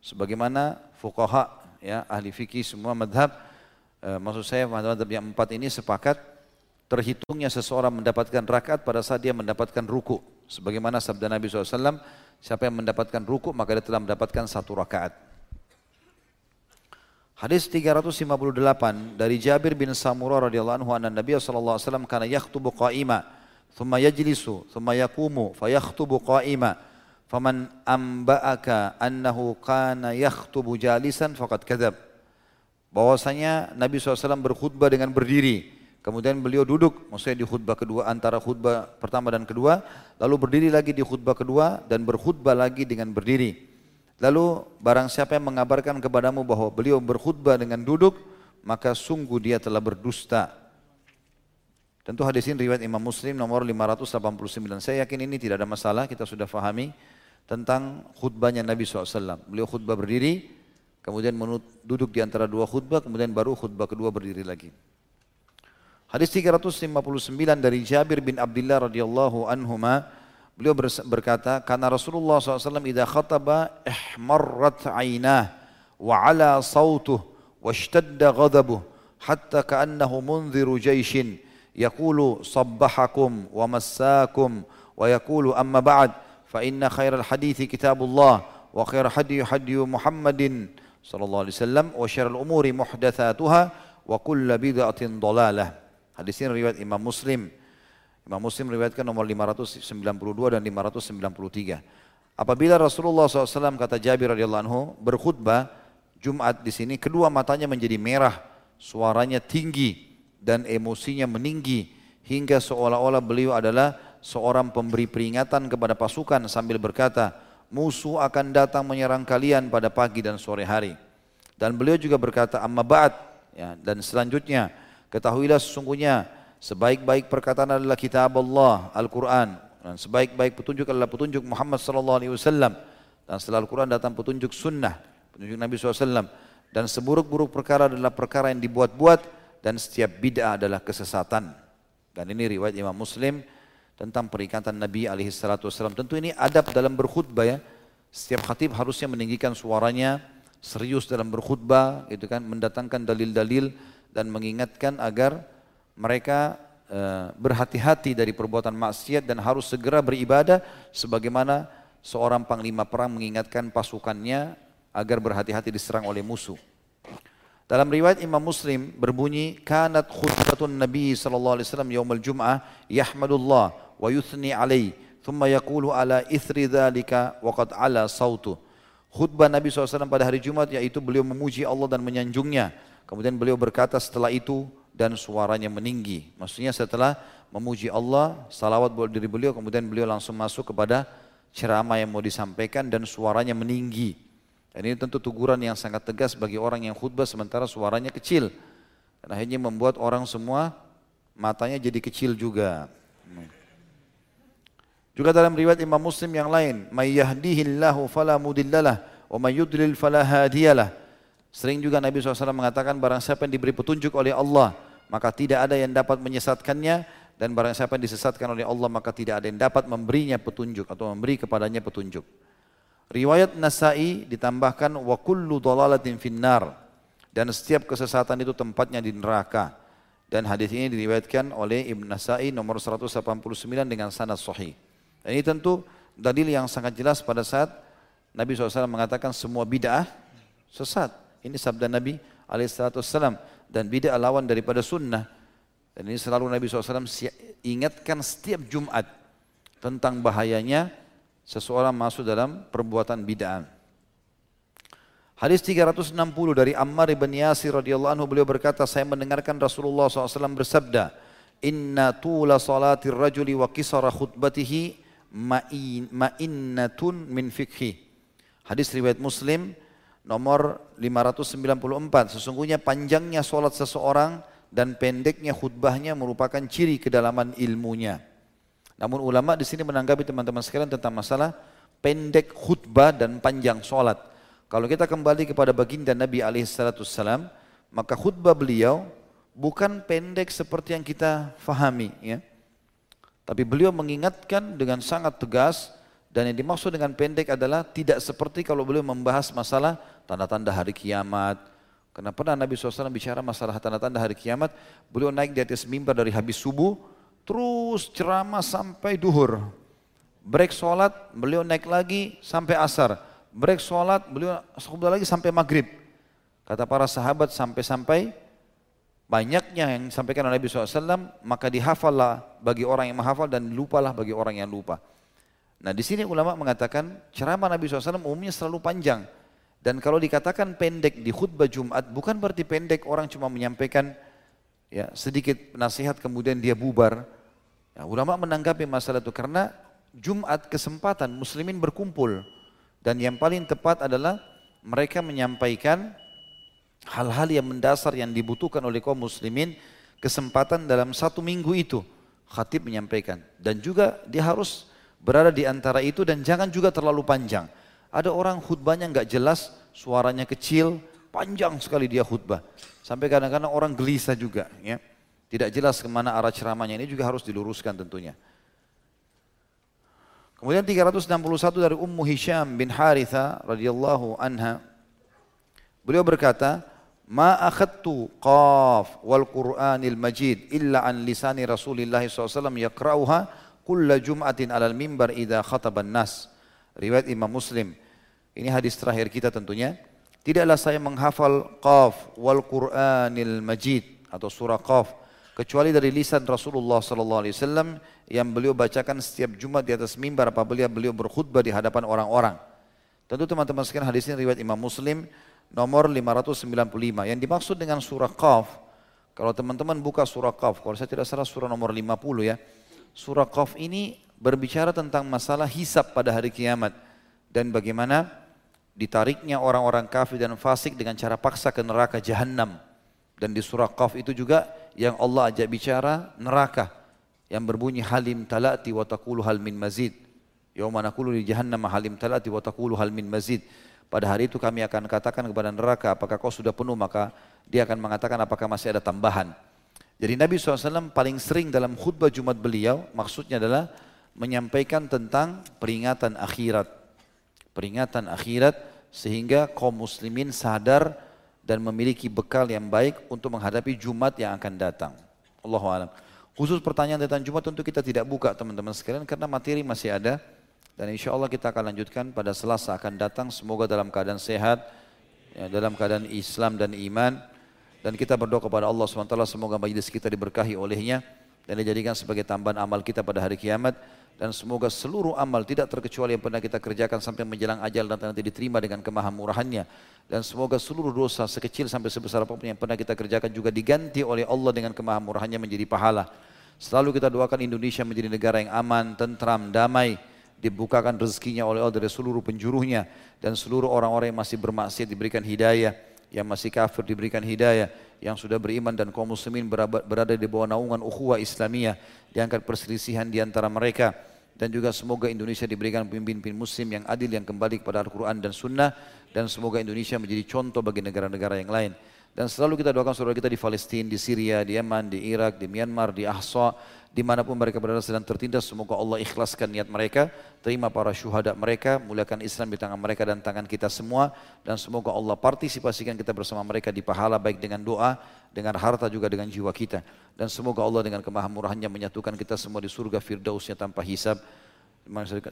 Sebagaimana fuqaha, ya, ahli fikih semua madhab. Eh, maksud saya madhab yang empat ini sepakat terhitungnya seseorang mendapatkan rakaat pada saat dia mendapatkan ruku. Sebagaimana sabda Nabi SAW, siapa yang mendapatkan ruku maka dia telah mendapatkan satu rakaat. Hadis 358 dari Jabir bin Samurah radhiyallahu anhu anna Nabi sallallahu alaihi wasallam kana yakhutubu qa'ima thumma yajlisu thumma yaqumu fayakhtubu qa'ima. Faman amba'aka annahu kana yakhutubu jalisan faqad kadzab. Bahwasanya Nabi SAW berkhutbah dengan berdiri Kemudian beliau duduk, maksudnya di khutbah kedua antara khutbah pertama dan kedua, lalu berdiri lagi di khutbah kedua dan berkhutbah lagi dengan berdiri. Lalu barang siapa yang mengabarkan kepadamu bahwa beliau berkhutbah dengan duduk, maka sungguh dia telah berdusta. Tentu hadis ini riwayat Imam Muslim nomor 589. Saya yakin ini tidak ada masalah, kita sudah fahami tentang khutbahnya Nabi SAW. Beliau khutbah berdiri, kemudian duduk di antara dua khutbah, kemudian baru khutbah kedua berdiri lagi. Hadis 359 dari Jabir bin Abdullah radhiyallahu anhuma beliau berkata karena Rasulullah SAW idza khataba ihmarrat aynah wa ala sautuh wa ishtadda ghadabuh hatta ka'annahu munziru jayshin yaqulu sabbahakum wa massakum wa yaqulu amma ba'd fa inna khairal hadithi kitabullah wa khair hadi hadi Muhammadin sallallahu alaihi wasallam wa syarrul umuri muhdatsatuha wa kullu bid'atin dhalalah Hadis ini riwayat Imam Muslim. Imam Muslim riwayatkan nomor 592 dan 593. Apabila Rasulullah SAW kata Jabir radhiyallahu anhu berkhutbah Jumat di sini, kedua matanya menjadi merah, suaranya tinggi dan emosinya meninggi hingga seolah-olah beliau adalah seorang pemberi peringatan kepada pasukan sambil berkata, musuh akan datang menyerang kalian pada pagi dan sore hari. Dan beliau juga berkata, amma ba'd, ya, dan selanjutnya, Ketahuilah sesungguhnya sebaik-baik perkataan adalah kitab Allah, Al-Quran. Dan sebaik-baik petunjuk adalah petunjuk Muhammad sallallahu alaihi wasallam. Dan setelah Al-Quran datang petunjuk sunnah, petunjuk Nabi SAW. Dan seburuk-buruk perkara adalah perkara yang dibuat-buat dan setiap bid'ah adalah kesesatan. Dan ini riwayat Imam Muslim tentang peringatan Nabi alaihi salatu wasallam. Tentu ini adab dalam berkhutbah ya. Setiap khatib harusnya meninggikan suaranya, serius dalam berkhutbah, gitu kan, mendatangkan dalil-dalil dan mengingatkan agar mereka uh, berhati-hati dari perbuatan maksiat dan harus segera beribadah sebagaimana seorang panglima perang mengingatkan pasukannya agar berhati-hati diserang oleh musuh. Dalam riwayat Imam Muslim berbunyi kanat khutbatun Nabi sallallahu alaihi wasallam yaumul jum'ah yahmadullah wa yuthni alaihi thumma yaqulu ala ithri dzalika wa qad ala sautu. Khutbah Nabi SAW pada hari Jumat yaitu beliau memuji Allah dan menyanjungnya Kemudian beliau berkata setelah itu dan suaranya meninggi. Maksudnya setelah memuji Allah, salawat buat diri beliau, kemudian beliau langsung masuk kepada ceramah yang mau disampaikan dan suaranya meninggi. Dan ini tentu teguran yang sangat tegas bagi orang yang khutbah sementara suaranya kecil. Dan akhirnya membuat orang semua matanya jadi kecil juga. Juga dalam riwayat Imam Muslim yang lain, "May yahdihillahu fala mudillalah wa may yudlil fala hadiyalah." Sering juga Nabi SAW mengatakan barang siapa yang diberi petunjuk oleh Allah, maka tidak ada yang dapat menyesatkannya dan barang siapa yang disesatkan oleh Allah maka tidak ada yang dapat memberinya petunjuk atau memberi kepadanya petunjuk. Riwayat Nasai ditambahkan wa kullu dhalalatin finnar dan setiap kesesatan itu tempatnya di neraka. Dan hadis ini diriwayatkan oleh Ibn Nasai nomor 189 dengan sanad sahih. Dan ini tentu dalil yang sangat jelas pada saat Nabi SAW mengatakan semua bid'ah sesat. Ini sabda Nabi alaihissalam dan bid'ah lawan daripada sunnah. Dan ini selalu Nabi SAW ingatkan setiap Jumat tentang bahayanya seseorang masuk dalam perbuatan bid'ah. Hadis 360 dari Ammar bin Yasir radhiyallahu anhu beliau berkata saya mendengarkan Rasulullah SAW bersabda Inna tula salatir rajuli wa kisara khutbatihi ma'innatun min fikhi. Hadis riwayat Muslim nomor 594. Sesungguhnya panjangnya solat seseorang dan pendeknya khutbahnya merupakan ciri kedalaman ilmunya. Namun ulama di sini menanggapi teman-teman sekalian tentang masalah pendek khutbah dan panjang solat. Kalau kita kembali kepada baginda Nabi alaihissalam, maka khutbah beliau bukan pendek seperti yang kita fahami. Ya. Tapi beliau mengingatkan dengan sangat tegas dan yang dimaksud dengan pendek adalah tidak seperti kalau beliau membahas masalah tanda-tanda hari kiamat. Karena pernah Nabi SAW bicara masalah tanda-tanda hari kiamat, beliau naik di atas mimbar dari habis subuh, terus ceramah sampai duhur. Break sholat, beliau naik lagi sampai asar. Break sholat, beliau khutbah lagi sampai maghrib. Kata para sahabat sampai-sampai banyaknya yang disampaikan oleh Nabi SAW, maka dihafallah bagi orang yang menghafal dan lupalah bagi orang yang lupa. Nah di sini ulama mengatakan ceramah Nabi SAW umumnya selalu panjang. Dan kalau dikatakan pendek di khutbah Jumat, bukan berarti pendek orang cuma menyampaikan ya sedikit nasihat kemudian dia bubar. Ya, ulama menanggapi masalah itu karena Jumat kesempatan muslimin berkumpul dan yang paling tepat adalah mereka menyampaikan hal-hal yang mendasar yang dibutuhkan oleh kaum muslimin kesempatan dalam satu minggu itu khatib menyampaikan dan juga dia harus berada di antara itu dan jangan juga terlalu panjang. Ada orang khutbahnya nggak jelas, suaranya kecil, panjang sekali dia khutbah. Sampai kadang-kadang orang gelisah juga. Ya. Tidak jelas ke mana arah ceramahnya ini juga harus diluruskan tentunya. Kemudian 361 dari Ummu Hisham bin Haritha radhiyallahu anha. Beliau berkata, "Ma akhadtu qaf wal Qur'anil Majid illa an lisani Rasulillah SAW yaqra'uha kulla jum'atin alal mimbar idza khataban nas." Riwayat Imam Muslim. Ini hadis terakhir kita tentunya. Tidaklah saya menghafal Qaf wal Qur'anil Majid atau surah Qaf kecuali dari lisan Rasulullah sallallahu alaihi wasallam yang beliau bacakan setiap Jumat di atas mimbar apabila beliau berkhutbah di hadapan orang-orang. Tentu teman-teman sekalian hadis ini riwayat Imam Muslim nomor 595. Yang dimaksud dengan surah Qaf kalau teman-teman buka surah Qaf, kalau saya tidak salah surah nomor 50 ya. Surah Qaf ini berbicara tentang masalah hisab pada hari kiamat dan bagaimana ditariknya orang-orang kafir dan fasik dengan cara paksa ke neraka jahanam. Dan di surah Qaf itu juga yang Allah ajak bicara neraka yang berbunyi halim talati wa taqulu hal min mazid. Yauma naqulu li jahannam halim talati wa taqulu hal min mazid. Pada hari itu kami akan katakan kepada neraka apakah kau sudah penuh maka dia akan mengatakan apakah masih ada tambahan. Jadi Nabi SAW paling sering dalam khutbah Jumat beliau maksudnya adalah menyampaikan tentang peringatan akhirat peringatan akhirat sehingga kaum muslimin sadar dan memiliki bekal yang baik untuk menghadapi Jumat yang akan datang. Allahu alam. Khusus pertanyaan tentang Jumat tentu kita tidak buka teman-teman sekalian karena materi masih ada dan insya Allah kita akan lanjutkan pada Selasa akan datang semoga dalam keadaan sehat, ya, dalam keadaan Islam dan iman dan kita berdoa kepada Allah SWT semoga majlis kita diberkahi olehnya dan dijadikan sebagai tambahan amal kita pada hari kiamat. Dan semoga seluruh amal tidak terkecuali yang pernah kita kerjakan sampai menjelang ajal dan nanti diterima dengan kemahamurahannya. Dan semoga seluruh dosa sekecil sampai sebesar apa pun yang pernah kita kerjakan juga diganti oleh Allah dengan kemahamurahannya menjadi pahala. Selalu kita doakan Indonesia menjadi negara yang aman, tentram, damai. Dibukakan rezekinya oleh Allah dari seluruh penjuruhnya. Dan seluruh orang-orang yang masih bermaksiat diberikan hidayah yang masih kafir diberikan hidayah yang sudah beriman dan kaum muslimin berada di bawah naungan ukhuwah Islamiyah, diangkat perselisihan di antara mereka dan juga semoga Indonesia diberikan pemimpin-pemimpin muslim yang adil yang kembali kepada Al-Quran dan Sunnah dan semoga Indonesia menjadi contoh bagi negara-negara yang lain. Dan selalu kita doakan saudara kita di Palestina, di Syria, di Yaman, di Irak, di Myanmar, di Ahsa, di mana pun mereka berada sedang tertindas, semoga Allah ikhlaskan niat mereka, terima para syuhada mereka, muliakan Islam di tangan mereka dan tangan kita semua, dan semoga Allah partisipasikan kita bersama mereka di pahala baik dengan doa, dengan harta juga dengan jiwa kita. Dan semoga Allah dengan kemahamurahannya menyatukan kita semua di surga firdausnya tanpa hisab,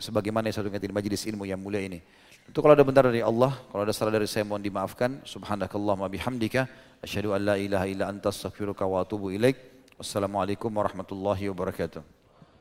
sebagaimana yang satu di majlis ilmu yang mulia ini. Itu kalau ada benar dari Allah, kalau ada salah dari saya mohon dimaafkan. Subhanakallahumma bihamdika asyhadu an la ilaha illa anta astaghfiruka wa atubu ilaik. Wassalamualaikum warahmatullahi wabarakatuh.